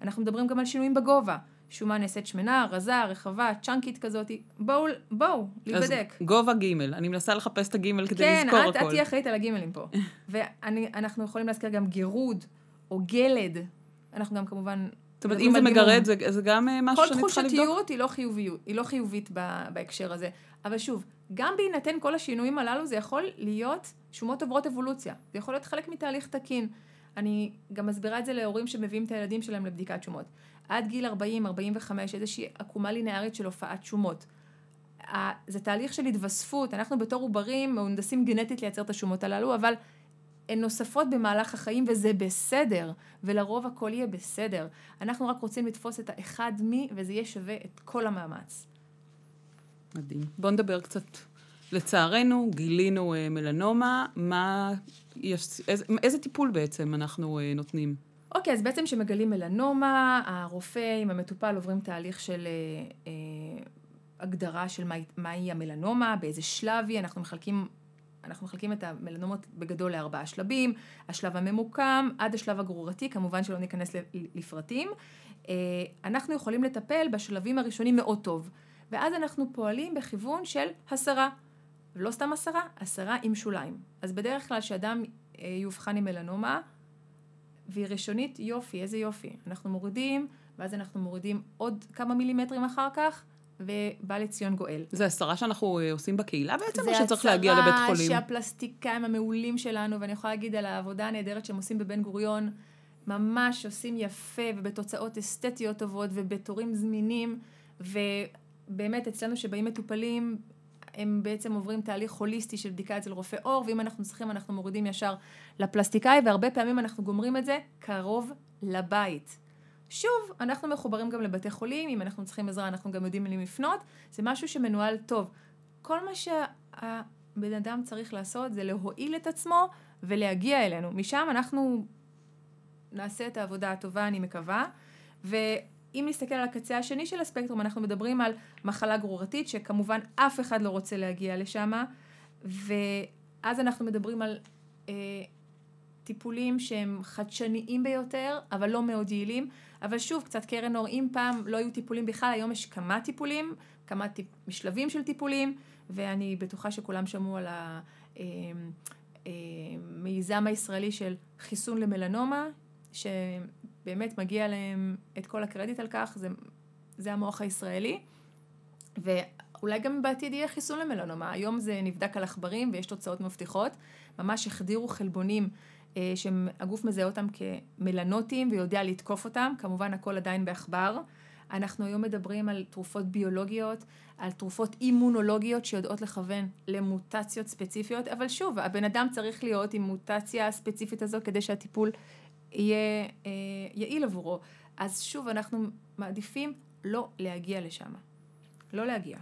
אנחנו מדברים גם על שינויים בגובה. שומה נעשית שמנה, רזה, רחבה, צ'אנקית כזאת, בואו, בואו, להיבדק. אז גובה גימל, אני מנסה לחפש את הגימל כדי כן, לזכור את, הכל. כן, את תהיי אחראית על הגימלים פה. (laughs) ואנחנו יכולים להזכיר גם גירוד, או גלד, אנחנו גם כמובן... זאת אומרת, אם זה מגרד, זה, זה גם אה, משהו שאני צריכה לבדוק? כל תחושתיות היא לא חיוביות, היא לא חיובית בהקשר הזה. אבל שוב, גם בהינתן כל השינויים הללו, זה יכול להיות שומות עוברות אבולוציה. זה יכול להיות חלק מתהליך תקין. אני גם מסבירה את זה להורים שמביאים את הילדים שלהם לבדיקת שומות. עד גיל 40-45 איזושהי עקומה לינארית של הופעת שומות. זה תהליך של התווספות, אנחנו בתור עוברים מהונדסים גנטית לייצר את השומות הללו, אבל הן נוספות במהלך החיים וזה בסדר, ולרוב הכל יהיה בסדר. אנחנו רק רוצים לתפוס את האחד מי, וזה יהיה שווה את כל המאמץ. מדהים. בואו נדבר קצת. לצערנו, גילינו אה, מלנומה, מה, יש, איזה, איזה טיפול בעצם אנחנו אה, נותנים? אוקיי, אז בעצם כשמגלים מלנומה, הרופא עם המטופל עוברים תהליך של אה, אה, הגדרה של מה, מהי המלנומה, באיזה שלב היא, אנחנו מחלקים, אנחנו מחלקים את המלנומות בגדול לארבעה שלבים, השלב הממוקם עד השלב הגרורתי, כמובן שלא ניכנס לפרטים. אה, אנחנו יכולים לטפל בשלבים הראשונים מאוד טוב, ואז אנחנו פועלים בכיוון של הסרה. לא סתם הסרה, הסרה עם שוליים. אז בדרך כלל כשאדם אה, יאובחן עם מלנומה, והיא ראשונית, יופי, איזה יופי. אנחנו מורידים, ואז אנחנו מורידים עוד כמה מילימטרים אחר כך, ובא לציון גואל. זה הסרה שאנחנו אה, עושים בקהילה בעצם, או שצריך להגיע לבית חולים? זה הסרה שהפלסטיקאים המעולים שלנו, ואני יכולה להגיד על העבודה הנהדרת שהם עושים בבן גוריון, ממש עושים יפה ובתוצאות אסתטיות טובות ובתורים זמינים, ובאמת אצלנו שבאים מטופלים, הם בעצם עוברים תהליך הוליסטי של בדיקה אצל רופא עור, ואם אנחנו צריכים אנחנו מורידים ישר לפלסטיקאי, והרבה פעמים אנחנו גומרים את זה קרוב לבית. שוב, אנחנו מחוברים גם לבתי חולים, אם אנחנו צריכים עזרה אנחנו גם יודעים למי לפנות, זה משהו שמנוהל טוב. כל מה שהבן אדם צריך לעשות זה להועיל את עצמו ולהגיע אלינו. משם אנחנו נעשה את העבודה הטובה, אני מקווה. ו... אם נסתכל על הקצה השני של הספקטרום, אנחנו מדברים על מחלה גרורתית, שכמובן אף אחד לא רוצה להגיע לשם, ואז אנחנו מדברים על אה, טיפולים שהם חדשניים ביותר, אבל לא מאוד יעילים. אבל שוב, קצת קרן אור, אם פעם לא היו טיפולים בכלל, היום יש כמה טיפולים, כמה טיפ, משלבים של טיפולים, ואני בטוחה שכולם שמעו על המיזם אה, אה, הישראלי של חיסון למלנומה, ש... באמת מגיע להם את כל הקרדיט על כך, זה, זה המוח הישראלי. ואולי גם בעתיד יהיה חיסון למלנומה. היום זה נבדק על עכברים ויש תוצאות מבטיחות. ממש החדירו חלבונים אה, שהגוף מזהה אותם כמלנוטיים ויודע לתקוף אותם. כמובן הכל עדיין בעכבר. אנחנו היום מדברים על תרופות ביולוגיות, על תרופות אימונולוגיות שיודעות לכוון למוטציות ספציפיות, אבל שוב, הבן אדם צריך להיות עם מוטציה הספציפית הזו כדי שהטיפול יהיה אה, יעיל עבורו. אז שוב, אנחנו מעדיפים לא להגיע לשם. לא להגיע.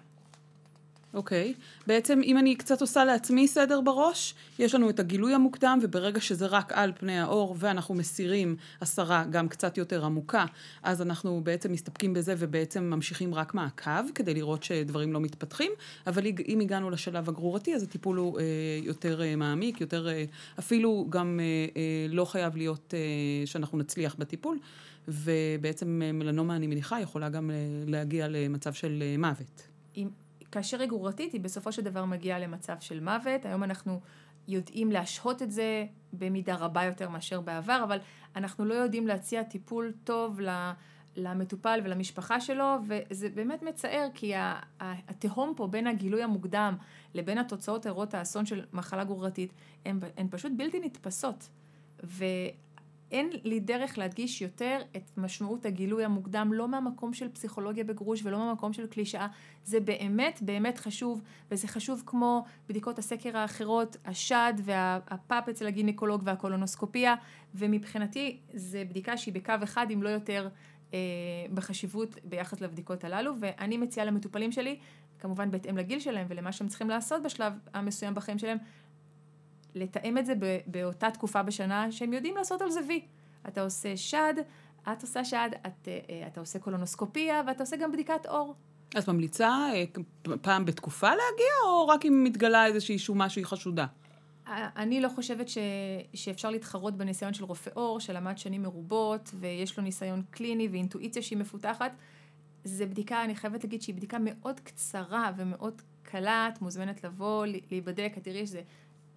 אוקיי. Okay. בעצם אם אני קצת עושה לעצמי סדר בראש, יש לנו את הגילוי המוקדם, וברגע שזה רק על פני האור, ואנחנו מסירים הסרה גם קצת יותר עמוקה, אז אנחנו בעצם מסתפקים בזה ובעצם ממשיכים רק מעקב, כדי לראות שדברים לא מתפתחים, אבל אם הגענו לשלב הגרורתי, אז הטיפול הוא אה, יותר אה, מעמיק, יותר, אה, אפילו גם אה, אה, לא חייב להיות אה, שאנחנו נצליח בטיפול, ובעצם אה, מלנומה, אני מניחה, יכולה גם אה, להגיע למצב של אה, מוות. אם... כאשר היא היא בסופו של דבר מגיעה למצב של מוות. היום אנחנו יודעים להשהות את זה במידה רבה יותר מאשר בעבר, אבל אנחנו לא יודעים להציע טיפול טוב למטופל ולמשפחה שלו, וזה באמת מצער, כי התהום פה בין הגילוי המוקדם לבין התוצאות הרות האסון של מחלה גרורתית, הן, הן פשוט בלתי נתפסות. אין לי דרך להדגיש יותר את משמעות הגילוי המוקדם, לא מהמקום של פסיכולוגיה בגרוש ולא מהמקום של קלישאה. זה באמת באמת חשוב, וזה חשוב כמו בדיקות הסקר האחרות, השד והפאפ אצל הגינקולוג והקולונוסקופיה, ומבחינתי זה בדיקה שהיא בקו אחד, אם לא יותר, אה, בחשיבות ביחס לבדיקות הללו, ואני מציעה למטופלים שלי, כמובן בהתאם לגיל שלהם ולמה שהם צריכים לעשות בשלב המסוים בחיים שלהם, לתאם את זה באותה תקופה בשנה שהם יודעים לעשות על זה וי. אתה עושה שד, את עושה שד, את, אה, אתה עושה קולונוסקופיה ואתה עושה גם בדיקת עור. את ממליצה אה, פעם בתקופה להגיע, או רק אם מתגלה איזושהי שומה שהיא חשודה? אני לא חושבת ש, שאפשר להתחרות בניסיון של רופא עור, שלמד שנים מרובות, ויש לו ניסיון קליני ואינטואיציה שהיא מפותחת. זו בדיקה, אני חייבת להגיד שהיא בדיקה מאוד קצרה ומאוד קלה, את מוזמנת לבוא, להיבדק, את תראי שזה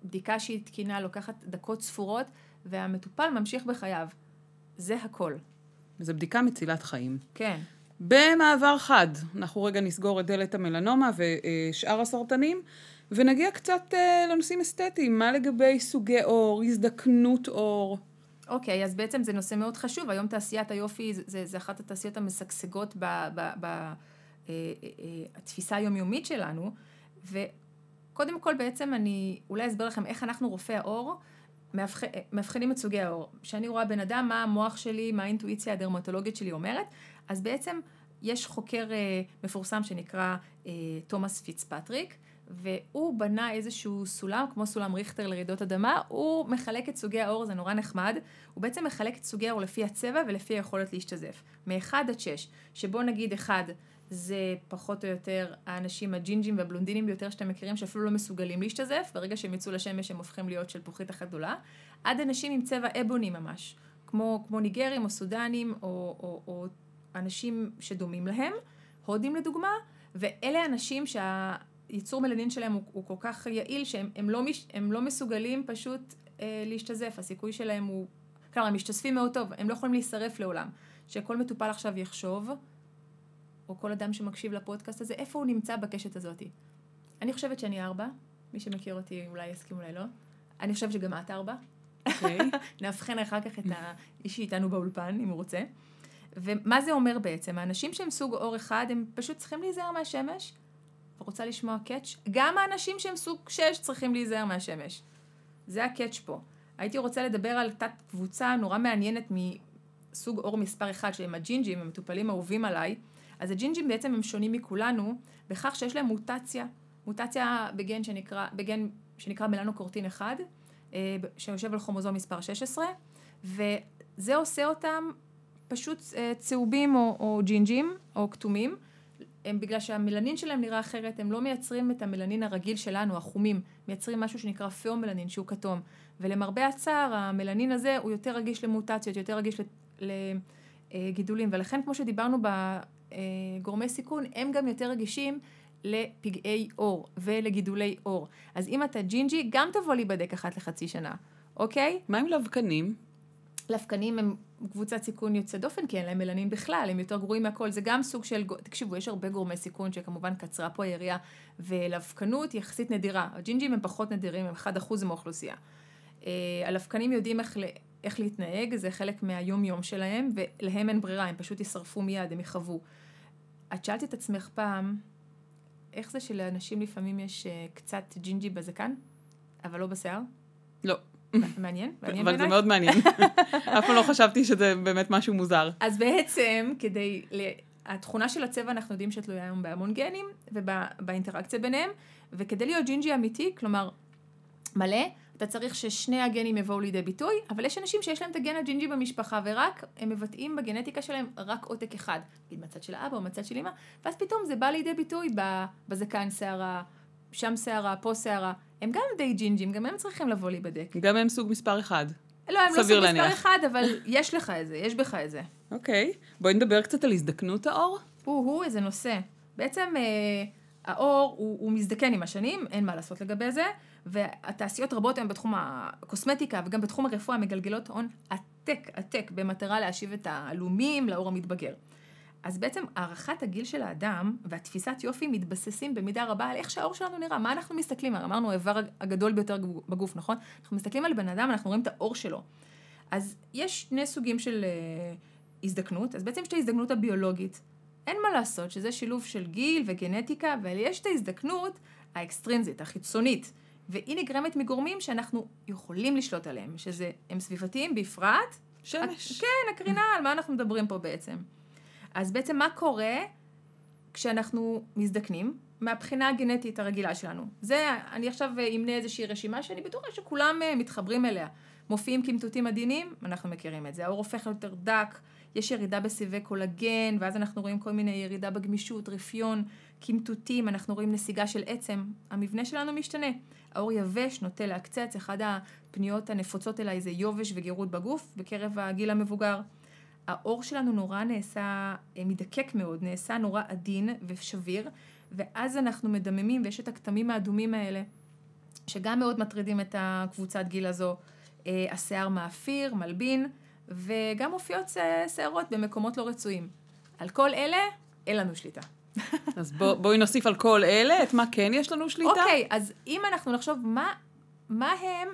בדיקה שהיא תקינה לוקחת דקות ספורות, והמטופל ממשיך בחייו. זה הכל. זו בדיקה מצילת חיים. כן. במעבר חד, אנחנו רגע נסגור את דלת המלנומה ושאר הסרטנים, ונגיע קצת אה, לנושאים אסתטיים. מה לגבי סוגי עור, הזדקנות עור? אוקיי, אז בעצם זה נושא מאוד חשוב. היום תעשיית היופי זה, זה, זה אחת התעשיות המשגשגות בתפיסה אה, אה, היומיומית שלנו, קודם כל בעצם אני אולי אסביר לכם איך אנחנו רופאי העור מאבחנים את סוגי העור. כשאני רואה בן אדם, מה המוח שלי, מה האינטואיציה הדרמטולוגית שלי אומרת, אז בעצם יש חוקר אה, מפורסם שנקרא אה, תומאס פיצפטריק, והוא בנה איזשהו סולם, כמו סולם ריכטר לרעידות אדמה, הוא מחלק את סוגי העור, זה נורא נחמד, הוא בעצם מחלק את סוגי העור לפי הצבע ולפי היכולת להשתזף. מ-1 עד 6, שבו נגיד 1 זה פחות או יותר האנשים הג'ינג'ים והבלונדינים ביותר שאתם מכירים שאפילו לא מסוגלים להשתזף, ברגע שהם יצאו לשמש הם הופכים להיות של פוחית אחת גדולה, עד אנשים עם צבע אבוני ממש, כמו, כמו ניגרים או סודנים או, או, או אנשים שדומים להם, הודים לדוגמה, ואלה אנשים שהייצור מלנין שלהם הוא, הוא כל כך יעיל שהם הם לא, מש, הם לא מסוגלים פשוט אה, להשתזף, הסיכוי שלהם הוא, כלומר הם משתזפים מאוד טוב, הם לא יכולים להישרף לעולם. שכל מטופל עכשיו יחשוב או כל אדם שמקשיב לפודקאסט הזה, איפה הוא נמצא בקשת הזאת. אני חושבת שאני ארבע, מי שמכיר אותי אולי יסכים אולי לא. אני חושבת שגם את ארבע. אוקיי. (laughs) נאבחן אחר כך את האיש שאיתנו באולפן, אם הוא רוצה. ומה זה אומר בעצם? האנשים שהם סוג אור אחד, הם פשוט צריכים להיזהר מהשמש. רוצה לשמוע קאץ'? גם האנשים שהם סוג שש צריכים להיזהר מהשמש. זה הקאץ' פה. הייתי רוצה לדבר על תת קבוצה נורא מעניינת מסוג אור מספר אחד, שהם הג'ינג'ים, הם מטופלים אהובים עליי. אז הג'ינג'ים בעצם הם שונים מכולנו בכך שיש להם מוטציה, מוטציה בגן שנקרא, בגן שנקרא מלנוקורטין 1, אה, שיושב על כרומוזום מספר 16, וזה עושה אותם פשוט אה, צהובים או, או ג'ינג'ים או כתומים. הם בגלל שהמלנין שלהם נראה אחרת, הם לא מייצרים את המלנין הרגיל שלנו, החומים, מייצרים משהו שנקרא פאומלנין שהוא כתום. ולמרבה הצער, המלנין הזה הוא יותר רגיש למוטציות, יותר רגיש לגידולים, ולכן כמו שדיברנו אה, גורמי סיכון, הם גם יותר רגישים לפגעי עור ולגידולי עור. אז אם אתה ג'ינג'י, גם תבוא להיבדק אחת לחצי שנה, אוקיי? מה עם לבקנים? לבקנים הם קבוצת סיכון יוצא דופן, כי אין להם מלנין בכלל, הם יותר גרועים מהכל. זה גם סוג של, תקשיבו, יש הרבה גורמי סיכון שכמובן קצרה פה היריעה, ולבקנות יחסית נדירה. הג'ינג'ים הם פחות נדירים, הם 1% מהאוכלוסייה. אה, הלבקנים יודעים איך, איך להתנהג, זה חלק מהיום-יום שלהם, ולהם אין ברירה, הם פשוט יישרפו מיד, הם יכאבו. את שאלת את עצמך פעם, איך זה שלאנשים לפעמים יש uh, קצת ג'ינג'י בזקן, אבל לא בשיער? לא. מעניין? (laughs) מעניין אבל זה מאוד מעניין. (laughs) אף פעם לא חשבתי שזה באמת משהו מוזר. אז בעצם, כדי... התכונה של הצבע אנחנו יודעים שתלויה היום בהמון גנים ובאינטראקציה ביניהם, וכדי להיות ג'ינג'י אמיתי, כלומר מלא, אתה צריך ששני הגנים יבואו לידי ביטוי, אבל יש אנשים שיש להם את הגן הג'ינג'י במשפחה, ורק הם מבטאים בגנטיקה שלהם רק עותק אחד, נגיד מהצד של האבא או מהצד של אמא, ואז פתאום זה בא לידי ביטוי בזקן שערה, שם שערה, פה שערה. הם גם די ג'ינג'ים, גם הם צריכים לבוא להיבדק. גם הם סוג מספר אחד. לא, הם לא סוג להניח. מספר אחד, אבל (laughs) יש לך את זה, יש בך את זה. אוקיי, בואי נדבר קצת על הזדקנות האור. הוא-הוא, איזה נושא. בעצם אה, האור הוא, הוא מזדקן עם השנים, אין מה לעשות לגבי זה. והתעשיות רבות היום בתחום הקוסמטיקה וגם בתחום הרפואה מגלגלות הון עתק עתק במטרה להשיב את העלומים לאור המתבגר. אז בעצם הערכת הגיל של האדם והתפיסת יופי מתבססים במידה רבה על איך שהאור שלנו נראה, מה אנחנו מסתכלים, אמרנו האיבר הגדול ביותר בגוף, נכון? אנחנו מסתכלים על בן אדם, אנחנו רואים את האור שלו. אז יש שני סוגים של uh, הזדקנות, אז בעצם יש את ההזדקנות הביולוגית. אין מה לעשות, שזה שילוב של גיל וגנטיקה, אבל יש את ההזדקנות האקסטרינזית, החיצונית, והיא נגרמת מגורמים שאנחנו יכולים לשלוט עליהם, שזה, הם סביבתיים בפרט. שמש. כן, הקרינה, על מה אנחנו מדברים פה בעצם. אז בעצם מה קורה כשאנחנו מזדקנים? מהבחינה הגנטית הרגילה שלנו. זה, אני עכשיו אמנה איזושהי רשימה שאני בטוחה שכולם אה, מתחברים אליה. מופיעים קמטוטים עדינים, אנחנו מכירים את זה. העור הופך יותר דק, יש ירידה בסיבי קולגן, ואז אנחנו רואים כל מיני ירידה בגמישות, רפיון, קמטוטים, אנחנו רואים נסיגה של עצם. המבנה שלנו משתנה. העור יבש, נוטה לעקצץ, אחד הפניות הנפוצות אליי זה יובש וגירות בגוף בקרב הגיל המבוגר. העור שלנו נורא נעשה, אה, מדקק מאוד, נעשה נורא עדין ושביר, ואז אנחנו מדממים ויש את הכתמים האדומים האלה, שגם מאוד מטרידים את הקבוצת גיל הזו. אה, השיער מאפיר, מלבין, וגם מופיעות שערות במקומות לא רצויים. על כל אלה, אין לנו שליטה. אז בוא, בואי נוסיף על כל אלה את מה כן יש לנו שליטה. אוקיי, okay, אז אם אנחנו נחשוב מה, מה הם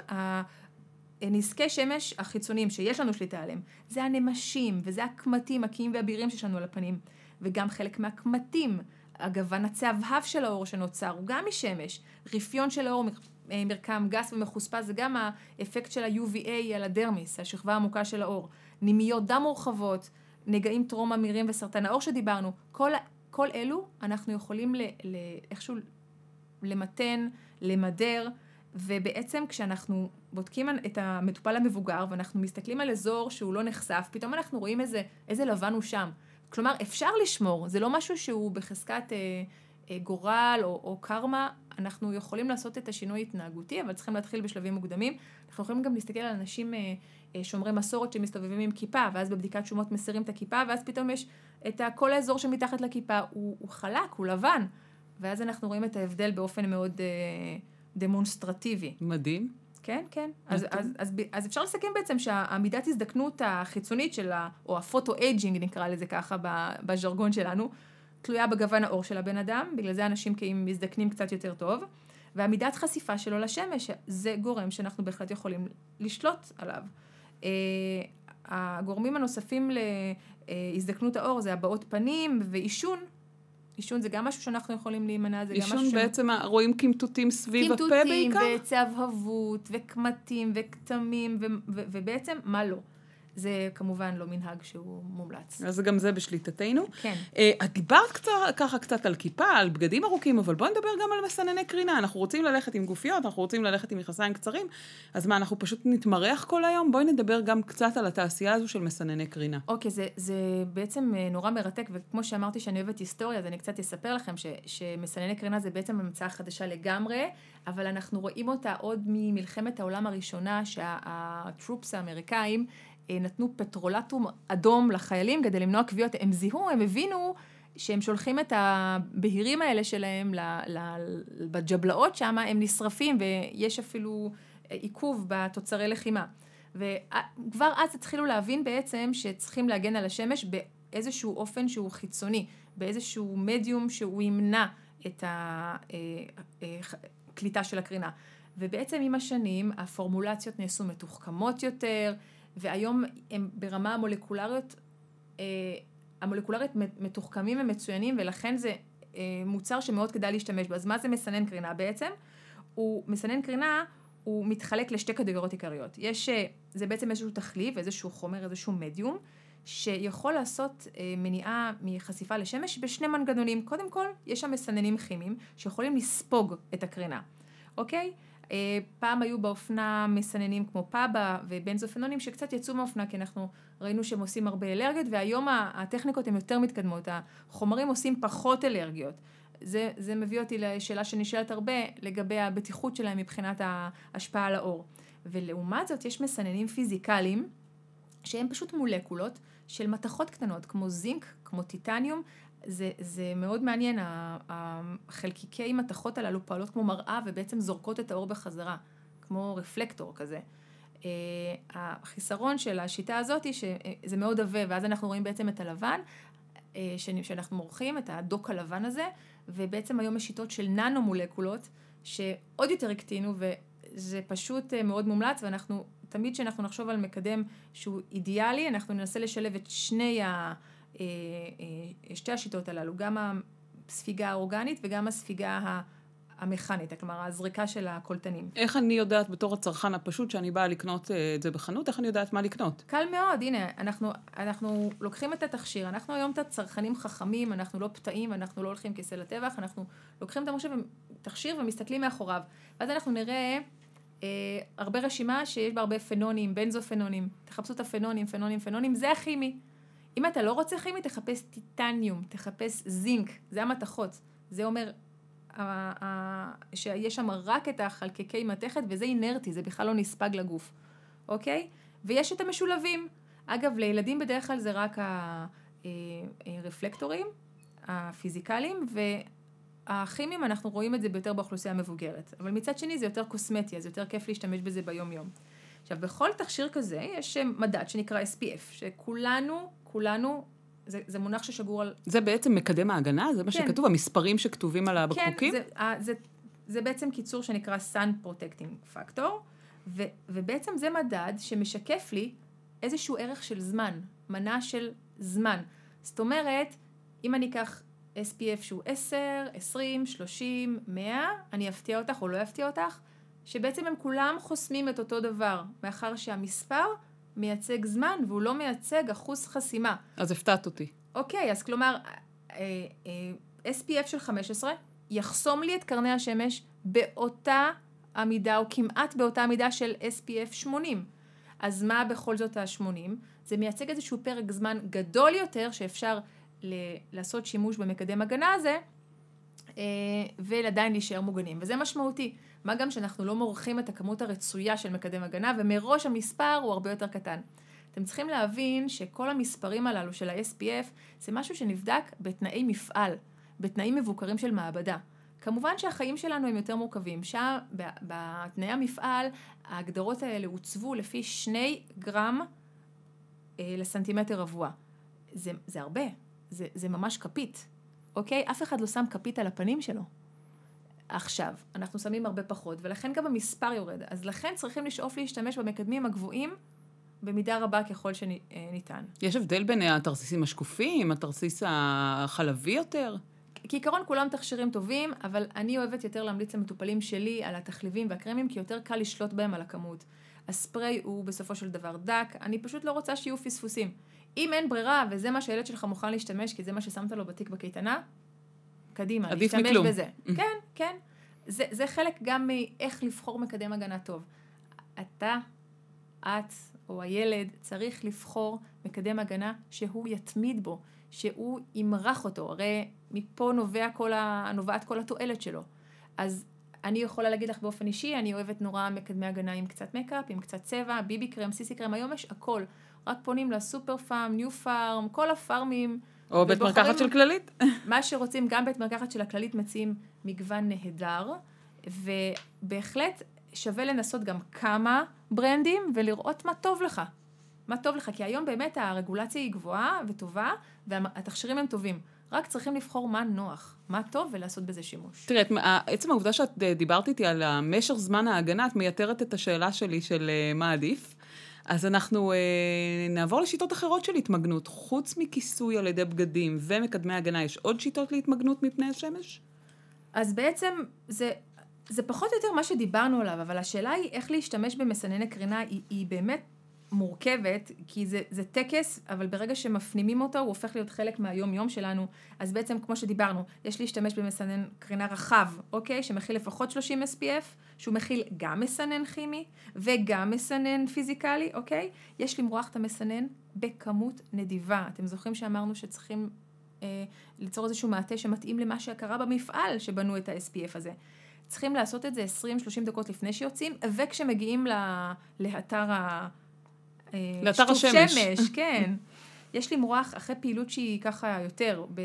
הנזקי שמש החיצוניים שיש לנו שליטה עליהם, זה הנמשים, וזה הקמטים, הקיים והבירים שיש לנו על הפנים, וגם חלק מהקמטים, הגוון הצהבהב של האור שנוצר, הוא גם משמש, רפיון של האור, אה, מרקם גס ומחוספס, זה גם האפקט של ה-UVA על הדרמיס, השכבה העמוקה של האור. נימיות דם מורחבות, נגעים טרום אמירים וסרטן העור שדיברנו, כל, כל אלו אנחנו יכולים ל, ל, איכשהו למתן, למדר, ובעצם כשאנחנו בודקים את המטופל המבוגר ואנחנו מסתכלים על אזור שהוא לא נחשף, פתאום אנחנו רואים איזה, איזה לבן הוא שם. כלומר, אפשר לשמור, זה לא משהו שהוא בחזקת אה, אה, גורל או, או קרמה, אנחנו יכולים לעשות את השינוי ההתנהגותי, אבל צריכים להתחיל בשלבים מוקדמים. אנחנו יכולים גם להסתכל על אנשים אה, אה, שומרי מסורת שמסתובבים עם כיפה, ואז בבדיקת שומות מסירים את הכיפה, ואז פתאום יש את כל האזור שמתחת לכיפה, הוא, הוא חלק, הוא לבן. ואז אנחנו רואים את ההבדל באופן מאוד אה, דמונסטרטיבי. מדהים. כן, כן. אז, אז, אז, אז, אז אפשר לסכם בעצם שהמידת הזדקנות החיצונית של ה... או ה photo-aging נקרא לזה ככה בז'רגון שלנו, תלויה בגוון העור של הבן אדם, בגלל זה אנשים כאילו מזדקנים קצת יותר טוב, והמידת חשיפה שלו לשמש, זה גורם שאנחנו בהחלט יכולים לשלוט עליו. אה, הגורמים הנוספים להזדקנות העור זה הבעות פנים ועישון. עישון זה גם משהו שאנחנו יכולים להימנע, זה גם משהו... עישון בעצם ש... רואים קמטוטים סביב הפה בעיקר? קמטוטים וצהבהבות וקמטים וכתמים ובעצם מה לא. זה כמובן לא מנהג שהוא מומלץ. אז גם זה בשליטתנו. כן. Uh, את דיברת קצת, ככה קצת על כיפה, על בגדים ארוכים, אבל בואי נדבר גם על מסנני קרינה. אנחנו רוצים ללכת עם גופיות, אנחנו רוצים ללכת עם מכנסיים קצרים, אז מה, אנחנו פשוט נתמרח כל היום? בואי נדבר גם קצת על התעשייה הזו של מסנני קרינה. אוקיי, זה, זה בעצם אה, נורא מרתק, וכמו שאמרתי שאני אוהבת היסטוריה, אז אני קצת אספר לכם ש, שמסנני קרינה זה בעצם המצאה חדשה לגמרי, אבל אנחנו רואים אותה עוד ממלחמת העולם הראשונה, שהטרופס האמריקאים, אה, נתנו פטרולטום אדום לחיילים כדי למנוע כוויות, הם זיהו, הם הבינו שהם שולחים את הבהירים האלה שלהם בג'בלאות שם, הם נשרפים ויש אפילו אה, עיכוב בתוצרי לחימה. וכבר אז התחילו להבין בעצם שצריכים להגן על השמש באיזשהו אופן שהוא חיצוני, באיזשהו מדיום שהוא ימנע את הקליטה אה, של הקרינה. ובעצם עם השנים הפורמולציות נעשו מתוחכמות יותר, והיום הם ברמה המולקולריות, אה, המולקולרית מתוחכמים ומצוינים, ולכן זה אה, מוצר שמאוד כדאי להשתמש בו. אז מה זה מסנן קרינה בעצם? הוא מסנן קרינה, הוא מתחלק לשתי קטגוריות עיקריות. יש, אה, זה בעצם איזשהו תחליף, איזשהו חומר, איזשהו מדיום, שיכול לעשות מניעה מחשיפה לשמש בשני מנגנונים. קודם כל, יש שם מסננים כימיים שיכולים לספוג את הקרינה, אוקיי? אה, פעם היו באופנה מסננים כמו פאבה ובנזופנונים שקצת יצאו מהאופנה כי אנחנו ראינו שהם עושים הרבה אלרגיות והיום הטכניקות הן יותר מתקדמות, החומרים עושים פחות אלרגיות. זה, זה מביא אותי לשאלה שנשאלת הרבה לגבי הבטיחות שלהם מבחינת ההשפעה על האור. ולעומת זאת יש מסננים פיזיקליים שהם פשוט מולקולות של מתכות קטנות כמו זינק, כמו טיטניום, זה, זה מאוד מעניין, החלקיקי מתכות הללו פועלות כמו מראה ובעצם זורקות את האור בחזרה, כמו רפלקטור כזה. אה, החיסרון של השיטה הזאת היא שזה מאוד עבה, ואז אנחנו רואים בעצם את הלבן, אה, שאנחנו מורחים, את הדוק הלבן הזה, ובעצם היום יש שיטות של ננו מולקולות, שעוד יותר הקטינו, וזה פשוט אה, מאוד מומלץ, ואנחנו תמיד כשאנחנו נחשוב על מקדם שהוא אידיאלי, אנחנו ננסה לשלב את שני ה... אה, אה, שתי השיטות הללו, גם הספיגה האורגנית וגם הספיגה המכנית, כלומר הזריקה של הקולטנים. איך אני יודעת בתור הצרכן הפשוט שאני באה לקנות אה, את זה בחנות, איך אני יודעת מה לקנות? קל מאוד, הנה, אנחנו, אנחנו לוקחים את התכשיר, אנחנו היום את הצרכנים חכמים, אנחנו לא פתאים, אנחנו לא הולכים כסל הטבח, אנחנו לוקחים את התכשיר ומסתכלים מאחוריו, ואז אנחנו נראה אה, הרבה רשימה שיש בה הרבה פנונים, בנזופנונים, תחפשו את הפנונים, פנונים, פנונים, זה הכימי. אם אתה לא רוצה כימי, תחפש טיטניום, תחפש זינק, זה המתכות. זה אומר שיש שם רק את החלקיקי מתכת וזה אינרטי, זה בכלל לא נספג לגוף, אוקיי? ויש את המשולבים. אגב, לילדים בדרך כלל זה רק הרפלקטורים, אה, הפיזיקליים, והכימיים אנחנו רואים את זה ביותר באוכלוסייה המבוגרת. אבל מצד שני זה יותר קוסמטי, אז יותר כיף להשתמש בזה ביום יום. עכשיו, בכל תכשיר כזה יש מדד שנקרא SPF, שכולנו, כולנו זה, זה מונח ששגור על... זה בעצם מקדם ההגנה? זה מה כן. שכתוב? המספרים שכתובים על הבקבוקים? כן, זה, זה, זה בעצם קיצור שנקרא Sun Protecting Factor, ו, ובעצם זה מדד שמשקף לי איזשהו ערך של זמן, מנה של זמן. זאת אומרת, אם אני אקח SPF שהוא 10, 20, 30, 100, אני אפתיע אותך או לא אפתיע אותך, שבעצם הם כולם חוסמים את אותו דבר, מאחר שהמספר מייצג זמן והוא לא מייצג אחוז חסימה. אז הפתעת אותי. אוקיי, אז כלומר, אה, אה, SPF של 15 יחסום לי את קרני השמש באותה המידה, או כמעט באותה מידה של SPF 80. אז מה בכל זאת ה-80? זה מייצג איזשהו פרק זמן גדול יותר שאפשר ל- לעשות שימוש במקדם הגנה הזה, אה, ועדיין להישאר מוגנים, וזה משמעותי. מה גם שאנחנו לא מורחים את הכמות הרצויה של מקדם הגנה, ומראש המספר הוא הרבה יותר קטן. אתם צריכים להבין שכל המספרים הללו של ה-SPF זה משהו שנבדק בתנאי מפעל, בתנאים מבוקרים של מעבדה. כמובן שהחיים שלנו הם יותר מורכבים. שם, בתנאי המפעל, ההגדרות האלה הוצבו לפי שני גרם אה, לסנטימטר רבוע. זה, זה הרבה, זה, זה ממש כפית, אוקיי? אף אחד לא שם כפית על הפנים שלו. עכשיו, אנחנו שמים הרבה פחות, ולכן גם המספר יורד. אז לכן צריכים לשאוף להשתמש במקדמים הגבוהים במידה רבה ככל שניתן. יש הבדל בין התרסיסים השקופים, התרסיס החלבי יותר? כעיקרון כולם תכשירים טובים, אבל אני אוהבת יותר להמליץ למטופלים שלי על התחליבים והקרמים, כי יותר קל לשלוט בהם על הכמות. הספרי הוא בסופו של דבר דק, אני פשוט לא רוצה שיהיו פספוסים. אם אין ברירה, וזה מה שהילד שלך מוכן להשתמש, כי זה מה ששמת לו בתיק בקייטנה, קדימה, להשתמש מכלום. בזה. כן, כן. זה, זה חלק גם מאיך לבחור מקדם הגנה טוב. אתה, את או הילד צריך לבחור מקדם הגנה שהוא יתמיד בו, שהוא ימרח אותו, הרי מפה נובע כל ה... נובעת כל התועלת שלו. אז אני יכולה להגיד לך באופן אישי, אני אוהבת נורא מקדמי הגנה עם קצת מקאפ, עם קצת צבע, ביבי קרם, סיסי קרם, היום יש הכל. רק פונים לסופר פארם, ניו פארם, כל הפארמים. או בית מרקחת של כללית. מה שרוצים, גם בית מרקחת של הכללית מציעים מגוון נהדר, ובהחלט שווה לנסות גם כמה ברנדים ולראות מה טוב לך. מה טוב לך, כי היום באמת הרגולציה היא גבוהה וטובה, והתכשירים הם טובים. רק צריכים לבחור מה נוח, מה טוב ולעשות בזה שימוש. תראה, עצם העובדה שאת אה, דיברת איתי על משך זמן ההגנה, את מייתרת את השאלה שלי של אה, מה עדיף. אז אנחנו אה, נעבור לשיטות אחרות של התמגנות. חוץ מכיסוי על ידי בגדים ומקדמי הגנה, יש עוד שיטות להתמגנות מפני השמש? אז בעצם זה, זה פחות או יותר מה שדיברנו עליו, אבל השאלה היא איך להשתמש במסנני קרינה, היא, היא באמת מורכבת, כי זה, זה טקס, אבל ברגע שמפנימים אותו, הוא הופך להיות חלק מהיום-יום שלנו. אז בעצם, כמו שדיברנו, יש להשתמש במסנן קרינה רחב, אוקיי? שמכיל לפחות 30 SPF, שהוא מכיל גם מסנן כימי וגם מסנן פיזיקלי, אוקיי? יש למרוח את המסנן בכמות נדיבה. אתם זוכרים שאמרנו שצריכים אה, ליצור איזשהו מעטה שמתאים למה שקרה במפעל שבנו את ה-SPF הזה. צריכים לעשות את זה 20-30 דקות לפני שיוצאים, וכשמגיעים לה, לאתר ה... אה, לאתר השמש. שמש, (laughs) כן. יש למרוח אחרי פעילות שהיא ככה יותר, ב,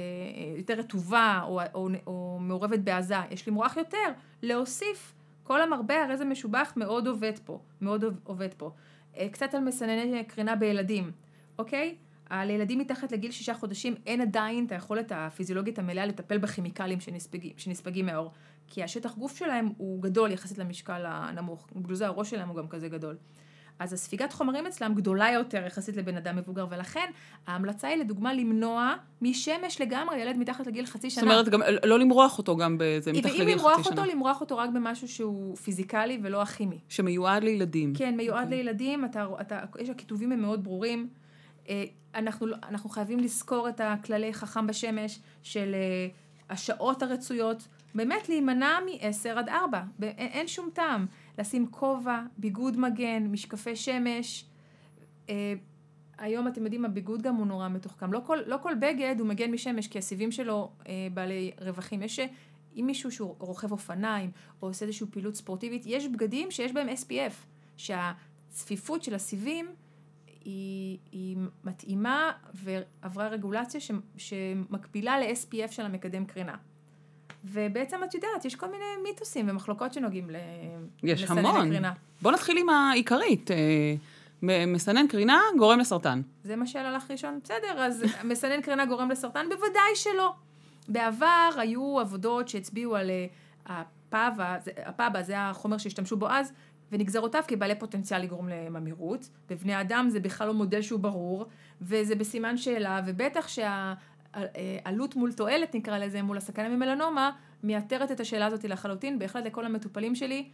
יותר רטובה או, או, או מעורבת בעזה, יש למרוח יותר, להוסיף. כל המרבה הרי זה משובח מאוד עובד פה, מאוד עובד פה. אה, קצת על מסנני קרינה בילדים, אוקיי? לילדים מתחת לגיל שישה חודשים אין עדיין את היכולת הפיזיולוגית המלאה לטפל בכימיקלים שנספגים, שנספגים מהאור. כי השטח גוף שלהם הוא גדול יחסית למשקל הנמוך, בגלל זה הראש שלהם הוא גם כזה גדול. אז הספיגת חומרים אצלם גדולה יותר יחסית לבן אדם מבוגר, ולכן ההמלצה היא לדוגמה למנוע משמש לגמרי ילד מתחת לגיל חצי שנה. זאת אומרת, גם לא למרוח אותו גם באיזה מתחת לגיל חצי שנה. ואם למרוח אותו, למרוח אותו רק במשהו שהוא פיזיקלי ולא הכימי. שמיועד לילדים. כן, מיועד okay. אוקיי. לילדים, אתה, אתה, יש, הכיתובים הם מאוד ברורים. אה, אנחנו, אנחנו חייבים לזכור את הכללי חכם בשמש של אה, השעות הרצויות, באמת להימנע מ-10 עד 4, אין, אין שום טעם. לשים כובע, ביגוד מגן, משקפי שמש. אה, היום אתם יודעים, הביגוד גם הוא נורא מתוחכם. לא כל, לא כל בגד הוא מגן משמש, כי הסיבים שלו אה, בעלי רווחים. יש, אם מישהו שהוא רוכב אופניים, או עושה איזושהי פעילות ספורטיבית, יש בגדים שיש בהם SPF, שהצפיפות של הסיבים היא, היא מתאימה ועברה רגולציה ש, שמקבילה ל-SPF של המקדם קרינה. ובעצם את יודעת, יש כל מיני מיתוסים ומחלוקות שנוגעים למסנן המון. קרינה. בוא נתחיל עם העיקרית. אה, מסנן קרינה גורם לסרטן. זה מה שאלה לך ראשון? בסדר, אז (laughs) מסנן קרינה גורם לסרטן? בוודאי שלא. בעבר היו עבודות שהצביעו על הפאבה, הפאבה זה החומר שהשתמשו בו אז, ונגזרותיו כבעלי פוטנציאל לגרום לממירות. בבני אדם זה בכלל לא מודל שהוא ברור, וזה בסימן שאלה, ובטח שה... עלות מול תועלת נקרא לזה, מול הסכנה ממלנומה, מייתרת את השאלה הזאת לחלוטין, בהחלט לכל המטופלים שלי,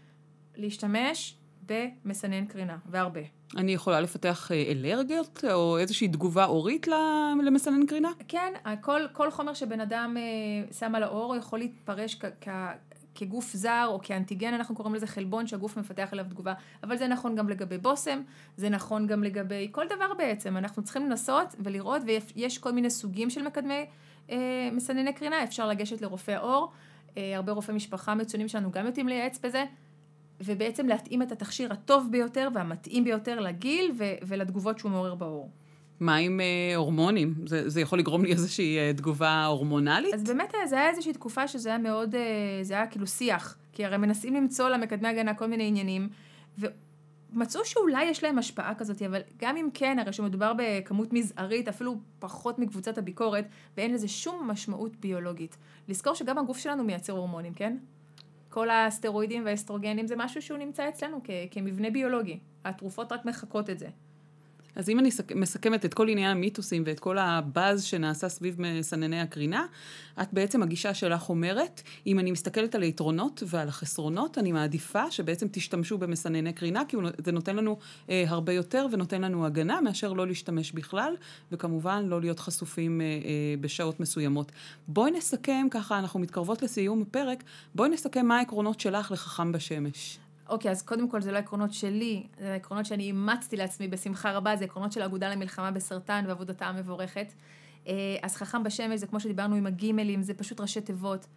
להשתמש במסנן קרינה, והרבה. אני יכולה לפתח אה, אלרגיות או איזושהי תגובה אורית למסנן קרינה? כן, כל, כל חומר שבן אדם אה, שם על האור יכול להתפרש כ- כ- כגוף זר או כאנטיגן, אנחנו קוראים לזה חלבון שהגוף מפתח אליו תגובה, אבל זה נכון גם לגבי בושם, זה נכון גם לגבי כל דבר בעצם, אנחנו צריכים לנסות ולראות, ויש כל מיני סוגים של מקדמי אה, מסנני קרינה, אפשר לגשת לרופא עור, אה, הרבה רופאי משפחה מצוינים שלנו גם יודעים לייעץ בזה, ובעצם להתאים את התכשיר הטוב ביותר והמתאים ביותר לגיל ו- ולתגובות שהוא מעורר בעור. מה עם אה, הורמונים? זה, זה יכול לגרום לי איזושהי אה, תגובה הורמונלית? אז באמת אה, זה היה איזושהי תקופה שזה היה מאוד, אה, זה היה כאילו שיח, כי הרי מנסים למצוא למקדמי הגנה כל מיני עניינים, ומצאו שאולי יש להם השפעה כזאת, אבל גם אם כן, הרי שמדובר בכמות מזערית, אפילו פחות מקבוצת הביקורת, ואין לזה שום משמעות ביולוגית. לזכור שגם הגוף שלנו מייצר הורמונים, כן? כל הסטרואידים והאסטרוגנים זה משהו שהוא נמצא אצלנו כ- כמבנה ביולוגי. התרופות רק מחקות את זה. אז אם אני מסכמת את כל עניין המיתוסים ואת כל הבאז שנעשה סביב מסנני הקרינה, את בעצם הגישה שלך אומרת, אם אני מסתכלת על היתרונות ועל החסרונות, אני מעדיפה שבעצם תשתמשו במסנני קרינה, כי זה נותן לנו אה, הרבה יותר ונותן לנו הגנה מאשר לא להשתמש בכלל, וכמובן לא להיות חשופים אה, אה, בשעות מסוימות. בואי נסכם, ככה אנחנו מתקרבות לסיום הפרק, בואי נסכם מה העקרונות שלך לחכם בשמש. אוקיי, אז קודם כל זה לא עקרונות שלי, זה עקרונות שאני אימצתי לעצמי בשמחה רבה, זה עקרונות של האגודה למלחמה בסרטן ועבודתה המבורכת. אה, אז חכם בשמש זה כמו שדיברנו עם הגימלים, זה פשוט ראשי תיבות.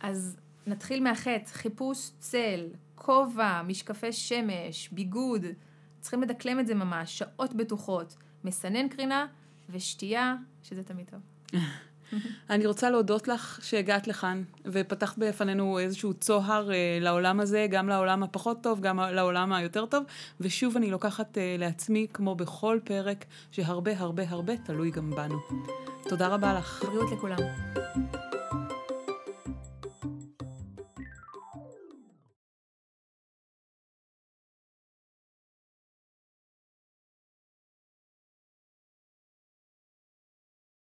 אז נתחיל מהחטא, חיפוש צל, כובע, משקפי שמש, ביגוד, צריכים לדקלם את זה ממש, שעות בטוחות, מסנן קרינה ושתייה, שזה תמיד טוב. (laughs) אני רוצה להודות לך שהגעת לכאן, ופתחת בפנינו איזשהו צוהר אה, לעולם הזה, גם לעולם הפחות טוב, גם לעולם היותר טוב, ושוב אני לוקחת אה, לעצמי, כמו בכל פרק, שהרבה הרבה הרבה תלוי גם בנו. תודה רבה לך. בריאות לכולם.